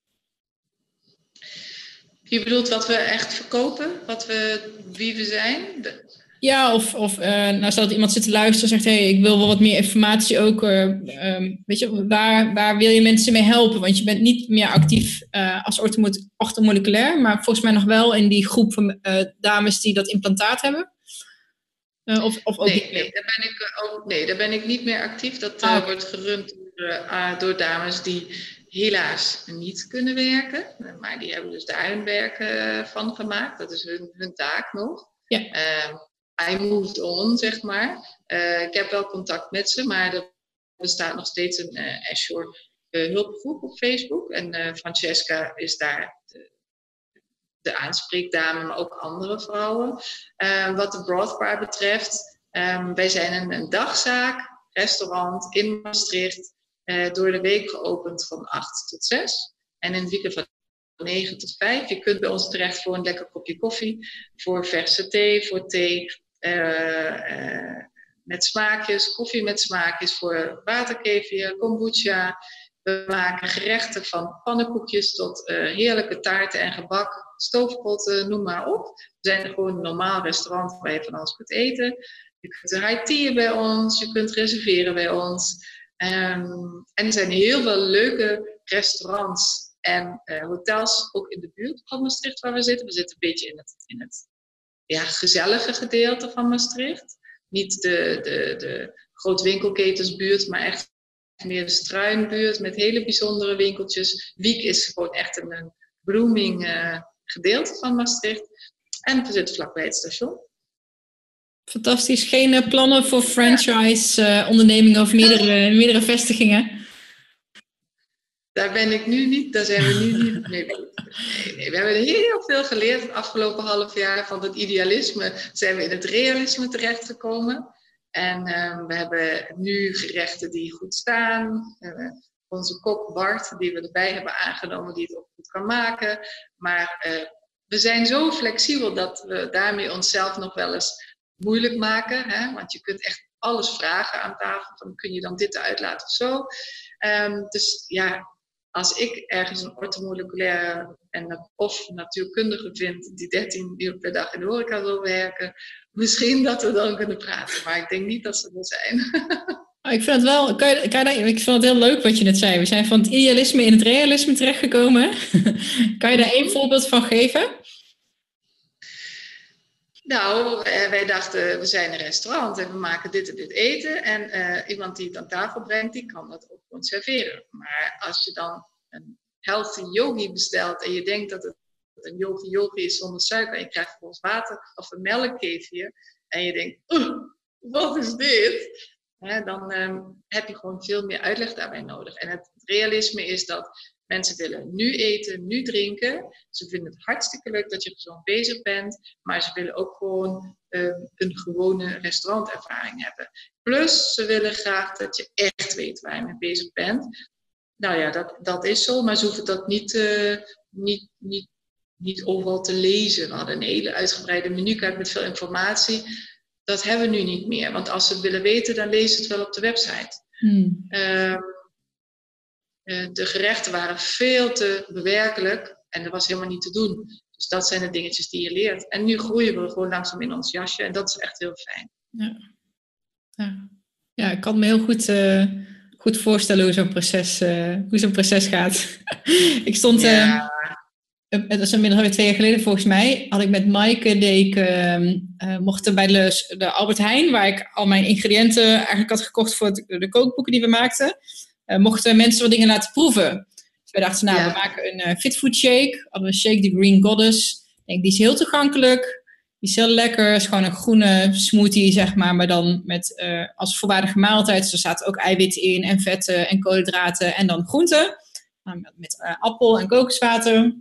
Speaker 2: Je bedoelt wat we echt verkopen, wat we, wie we zijn? De...
Speaker 1: Ja, of, of uh, nou, stel dat iemand zit te luisteren en zegt: hey, ik wil wel wat meer informatie ook. Uh, um, weet je, waar, waar wil je mensen mee helpen? Want je bent niet meer actief uh, als orthomoleculair, maar volgens mij nog wel in die groep van dames die dat implantaat hebben.
Speaker 2: of, of ook nee, nee, daar ben ik, ook, nee, daar ben ik niet meer actief. Dat ah. wordt gerund door, door dames die helaas niet kunnen werken. Maar die hebben dus daar hun werk van gemaakt. Dat is hun, hun taak nog. Ja. Ehm, I moved on, zeg maar. Uh, ik heb wel contact met ze, maar er bestaat nog steeds een uh, Azure uh, hulpgroep op Facebook. En Francesca is daar de, de, aanspreekdame, maar ook andere vrouwen. wat de Broadbar betreft, um, wij zijn een, een, dagzaak, restaurant in Maastricht, door de week geopend van 8 tot 6. En in het weekend van 9 tot 5. Je kunt bij ons terecht voor een lekker kopje koffie, voor verse thee, voor thee uh, met smaakjes, koffie met smaakjes voor waterkefir, kombucha. We maken gerechten van pannenkoekjes tot uh, heerlijke taarten en gebak, stoofpotten, noem maar op. We zijn gewoon een normaal restaurant waar je van alles kunt eten. Je kunt high bij ons, je kunt reserveren bij ons. Um, en er zijn heel veel leuke restaurants en uh, hotels ook in de buurt van Maastricht waar we zitten. We zitten een beetje in het, in het ja, gezellige gedeelte van Maastricht. Niet de, de, de grootwinkelketensbuurt, maar echt meer de struinbuurt met hele bijzondere winkeltjes. Wiek is gewoon echt een, een blooming uh, gedeelte van Maastricht. En we zitten vlakbij het station.
Speaker 1: Fantastisch. Geen uh, plannen voor franchise-ondernemingen of meerdere, meerdere vestigingen?
Speaker 2: Daar ben ik nu niet, daar zijn we nu niet. Nee, we hebben heel veel geleerd het afgelopen half jaar. Van het idealisme zijn we in het realisme terechtgekomen. En ehm, we hebben nu gerechten die goed staan. onze kok Bart, die we erbij hebben aangenomen, die het ook goed kan maken. Maar uh, we zijn zo flexibel dat we daarmee onszelf nog wel eens moeilijk maken. Hè? Want je kunt echt alles vragen aan tafel. Dan kun je dan dit eruit laten of zo. Um, dus ja, als ik ergens een ortomoleculaire en, of natuurkundige vind die 13 uur per dag in de horeca wil werken, misschien dat we dan kunnen praten. Maar ik denk niet dat ze er zijn.
Speaker 1: Ik vind het wel, kan je, kan je, ik vind het heel leuk wat je net zei. We zijn van het idealisme in het realisme terechtgekomen. kan je daar één voorbeeld van geven?
Speaker 2: Nou, eh, wij dachten, we zijn een restaurant en we maken dit en dit eten. En uh, iemand die het aan tafel brengt, die kan dat ook gewoon serveren. Maar als je dan een healthy yogi bestelt en je denkt dat het een yogi yogi is zonder suiker en je krijgt volgens water of een melkkeefje en je denkt, wat is dit? dan um, heb je gewoon veel meer uitleg daarbij nodig. En het realisme is dat Mensen willen nu eten, nu drinken. Ze vinden het hartstikke leuk dat je gezond bezig bent. Maar ze willen ook gewoon ehm, een gewone restaurantervaring hebben. Plus, ze willen graag dat je echt weet waar je mee bezig bent. Nou ja, dat, dat is zo. Maar ze hoeven dat niet, uh, niet, niet, niet overal te lezen. We hadden een hele uitgebreide menukaart met veel informatie. Dat hebben we nu niet meer. Want als ze willen weten, dan lezen ze het wel op de website. Hmm. Ehm, eh, de gerechten waren veel te bewerkelijk en dat was helemaal niet te doen. Dus dat zijn de dingetjes die je leert. En nu groeien we gewoon langzaam in ons jasje en dat is echt heel fijn.
Speaker 1: Ja, ja. ja ik kan me heel goed, uh, goed voorstellen hoe zo'n proces, uh, hoe zo'n proces gaat. ik stond, ja. het was inmiddels twee jaar geleden volgens mij, had ik met Maaike, die ik mocht bij de, de Albert Heijn, waar ik al mijn ingrediënten eigenlijk had gekocht voor de kookboeken die we maakten uh, mochten mensen wat dingen laten proeven. Dus wij dachten, nou, we maken een uh, fitfood shake. Hadden we een shake, die Green Goddess. Ik denk, die is heel toegankelijk. Die is heel lekker. Het is gewoon een groene smoothie, zeg maar. Maar dan met uh, als volwaardige maaltijd. Dus er zaten ook eiwitten in en vetten en koolhydraten. En dan groenten. Met appel en kokoswater.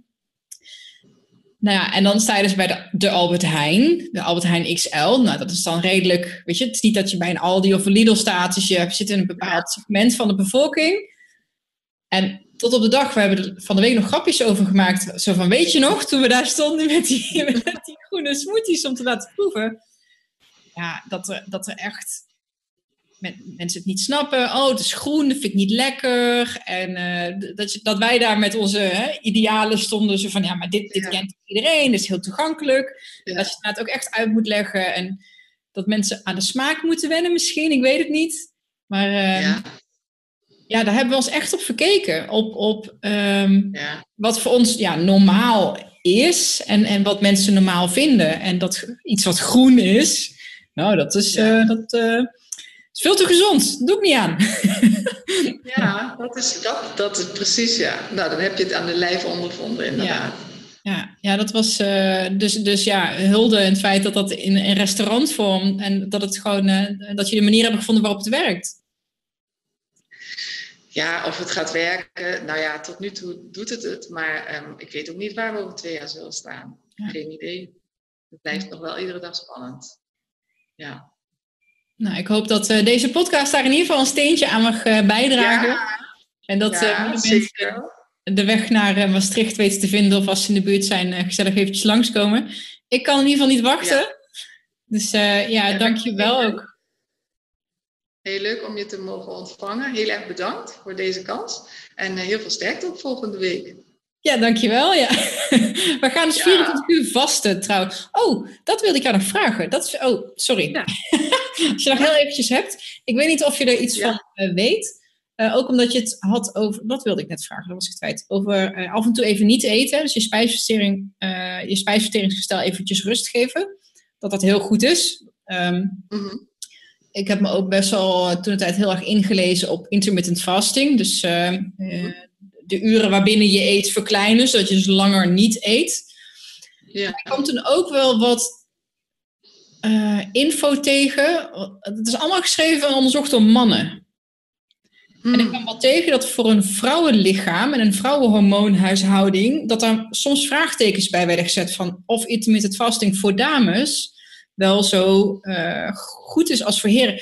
Speaker 1: Nou ja, en dan sta je dus bij de, de, Albert Heijn, de Albert Heijn XL. Nou, dat is dan redelijk, weet je, het is niet dat je bij een Aldi of een Lidl staat, dus je zit in een bepaald segment van de bevolking. En tot op de dag, we hebben er van de week nog grapjes over gemaakt. Zo van, weet je nog, toen we daar stonden met die, met die groene smoothies om te laten proeven. Ja, dat er, dat er echt mensen het niet snappen. Oh, het is groen, dat vind ik niet lekker. En uh, dat, dat wij daar met onze hè, idealen stonden. Zo van, ja, maar dit, dit kent iedereen. Dit is heel toegankelijk. Dat je het ook echt uit moet leggen. En dat mensen aan de smaak moeten wennen misschien. Ik weet het niet. Maar uh, ja. ja. daar hebben we ons echt op verkeken. Op, op um, wat voor ons ja, normaal is. En, en wat mensen normaal vinden. En dat iets wat groen is... Nou, dat is... Uh, dat, is veel te gezond. Doe ik niet aan.
Speaker 2: ja, dat is, dat, dat is precies, ja. Nou, dan heb je het aan de lijf ondervonden, inderdaad.
Speaker 1: Ja, ja, ja dat was uh, dus, dus ja, hulde in het feit dat dat in een restaurantvorm en dat het gewoon, uh, dat je de manier hebt gevonden waarop het werkt.
Speaker 2: Ja, of het gaat werken. Nou ja, tot nu toe doet het het. Maar um, ik weet ook niet waar we over twee jaar zullen staan. Ja. Geen idee. Het blijft nog wel iedere dag spannend. Ja.
Speaker 1: Nou, ik hoop dat uh, deze podcast daar in ieder geval een steentje aan mag uh, bijdragen. Ja. En dat ja, mensen de weg naar Maastricht weten te vinden of als ze in de buurt zijn, gezellig eventjes langskomen. Ik kan in ieder geval niet wachten. Ja. Dus ja, dank je wel ook.
Speaker 2: Heel leuk om je te mogen ontvangen. Heel erg bedankt voor deze kans. En heel veel sterkte op volgende week.
Speaker 1: Ja, dankjewel. Ja. We gaan dus 24 uur vasten trouwens. Oh, dat wilde ik jou nog vragen. Dat is, oh, sorry. Ja. Als je nog heel eventjes hebt. Ik weet niet of je er iets van uh, weet. Uh, ook omdat je het had over, wat wilde ik net vragen, dat was ik kwijt. Over uh, af en toe even niet eten. Dus je, spijsvertering, je spijsverteringsgestel eventjes rust geven. Dat dat heel goed is. Um, mm -hmm. Ik heb me ook best wel toen de tijd heel erg ingelezen op intermittent fasting. Dus mm -hmm de uren waarbinnen je eet verkleinen, zodat je dus langer niet eet. Ja. Ik kwam toen ook wel wat uh, info tegen. Het is allemaal geschreven en onderzocht door mannen. En ik kwam wel tegen dat voor een vrouwenlichaam en een vrouwenhormoonhuishouding, dat daar soms vraagtekens bij werden gezet van of intermittent fasting voor dames wel zo uh, goed is als voor heren.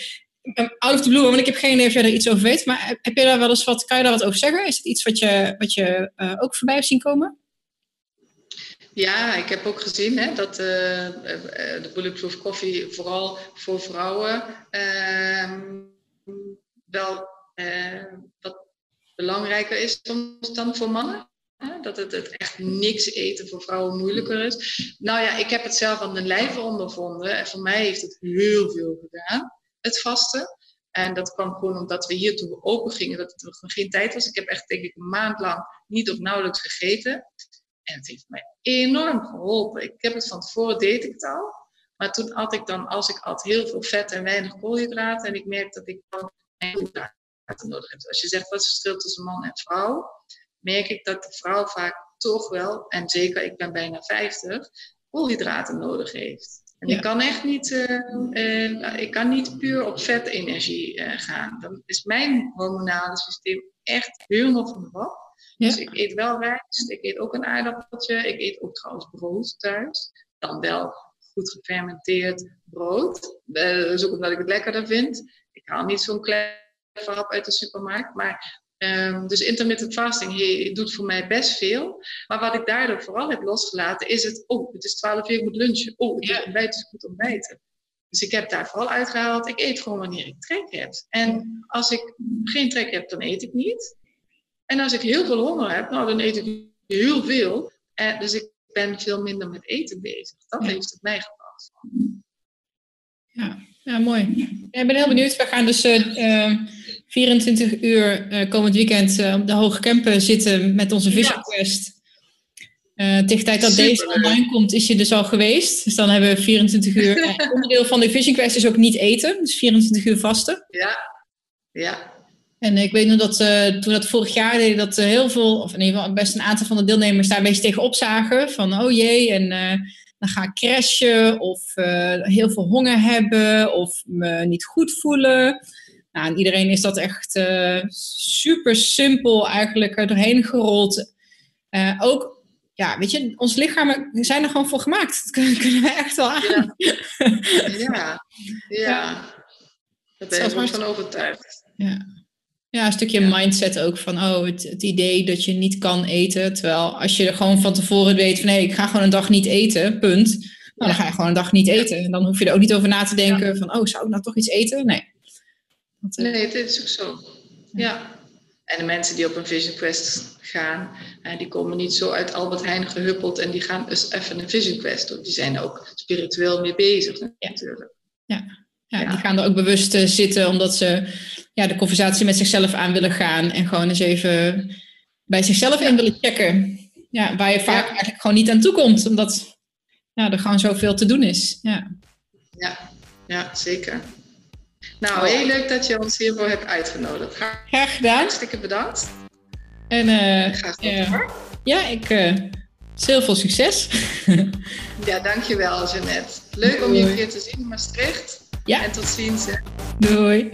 Speaker 1: Out of the blue, want ik heb geen idee of jij er iets over weet, maar heb je daar wel eens wat, kan je daar wat over zeggen? Is het iets wat je, wat je uh, ook voorbij hebt zien komen?
Speaker 2: Ja, ik heb ook gezien hè, dat uh, de Bulletproof Coffee vooral voor vrouwen ehm, wel wat belangrijker is dan voor mannen. Dat het, het, echt niks eten voor vrouwen moeilijker is. Nou ja, ik heb het zelf aan de lijve ondervonden. En voor mij heeft het heel veel gedaan, het vasten. En dat kwam gewoon omdat we hier toen open gingen, dat het nog geen tijd was. Ik heb echt denk ik een maand lang niet of nauwelijks gegeten. En het heeft mij enorm geholpen. Ik heb het van tevoren deed ik het al. Maar toen had ik dan, als ik had heel veel vet en weinig koolhydraten. En ik merkte dat ik dan koolhydraten nodig heb. Als je zegt wat is het verschil tussen man en vrouw, merk ik dat de vrouw vaak toch wel, en zeker ik ben bijna 50, koolhydraten nodig heeft. En ik kan echt niet, uh, ik kan niet puur op vetenergie uh, gaan. Dan is mijn hormonale systeem echt helemaal van de Dus ik eet wel rijst, ik eet ook een aardappeltje, ik eet ook trouwens brood thuis. Dan wel goed gefermenteerd brood. dat is ook omdat ik het lekkerder vind. Ik haal niet zo'n klein hap uit de supermarkt, maar Um, dus intermittent fasting he, doet voor mij best veel. Maar wat ik daardoor vooral heb losgelaten is het, oh, het is 12 uur, ik moet lunchen. Oh, het is ontbijt, dus ik moet ontbijten. Dus ik heb daar vooral uitgehaald, ik eet gewoon wanneer ik trek heb. En als ik geen trek heb, dan eet ik niet. En als ik heel veel honger heb, nou, dan eet ik heel veel. Uh, dus ik ben veel minder met eten bezig. Dat heeft het mij gebracht.
Speaker 1: Ja, ja mooi. ik ben heel benieuwd. We gaan dus... Uh, 24 uur uh, komend weekend uh, op de Hoge Kempen zitten met onze Vision Quest. Tegen de tijd dat deze online komt, is je dus al geweest. Dus dan hebben we 24 uur. onderdeel van de Vision Quest is ook niet eten. Dus 24 uur vasten.
Speaker 2: Ja, ja.
Speaker 1: En ik weet nog dat toen dat vorig jaar deed, dat heel veel, of in ieder geval best een aantal van de deelnemers daar een beetje tegen opzagen. Van oh jee, en dan ga ik crashen of heel veel honger hebben of me niet goed voelen. Nou, en iedereen is dat echt uh, super simpel eigenlijk er doorheen gerold. Uh, ook, ja, weet je, ons lichamen zijn er gewoon voor gemaakt. Dat kunnen, kunnen we echt wel
Speaker 2: aan. Ja, ja. ja. Daar ben ik van overtuigd.
Speaker 1: Ja. Ja, een stukje mindset ook van oh, het, het, idee dat je niet kan eten. Terwijl als je er gewoon van tevoren weet van hé, ik ga gewoon een dag niet eten, punt. Nou, dan ga je gewoon een dag niet eten. En dan hoef je er ook niet over na te denken van oh, zou ik nou toch iets eten? Nee.
Speaker 2: Eh, nee, het is ook zo. Ja. En de mensen die op een Vision Quest gaan, die komen niet zo uit Albert Heijn gehuppeld en die gaan eens even een Vision Quest doen. Die zijn er ook spiritueel mee bezig natuurlijk.
Speaker 1: Ja. Ja, die gaan er ook bewust uh, zitten omdat ze ja, de conversatie met zichzelf aan willen gaan en gewoon eens even bij zichzelf in willen checken. Ja, waar je vaak eigenlijk gewoon niet aan toe komt, omdat ja, er gewoon zoveel te doen is. Ja,
Speaker 2: ja, ja zeker. Nou, heel leuk dat je ons hiervoor hebt uitgenodigd.
Speaker 1: Graag gedaan.
Speaker 2: Hartstikke bedankt.
Speaker 1: En uh, Graag uh, ja, ik uh, heel veel succes.
Speaker 2: ja, dankjewel Jeannette. Leuk om je keer te zien in Maastricht. Ja. En tot ziens.
Speaker 1: Doei.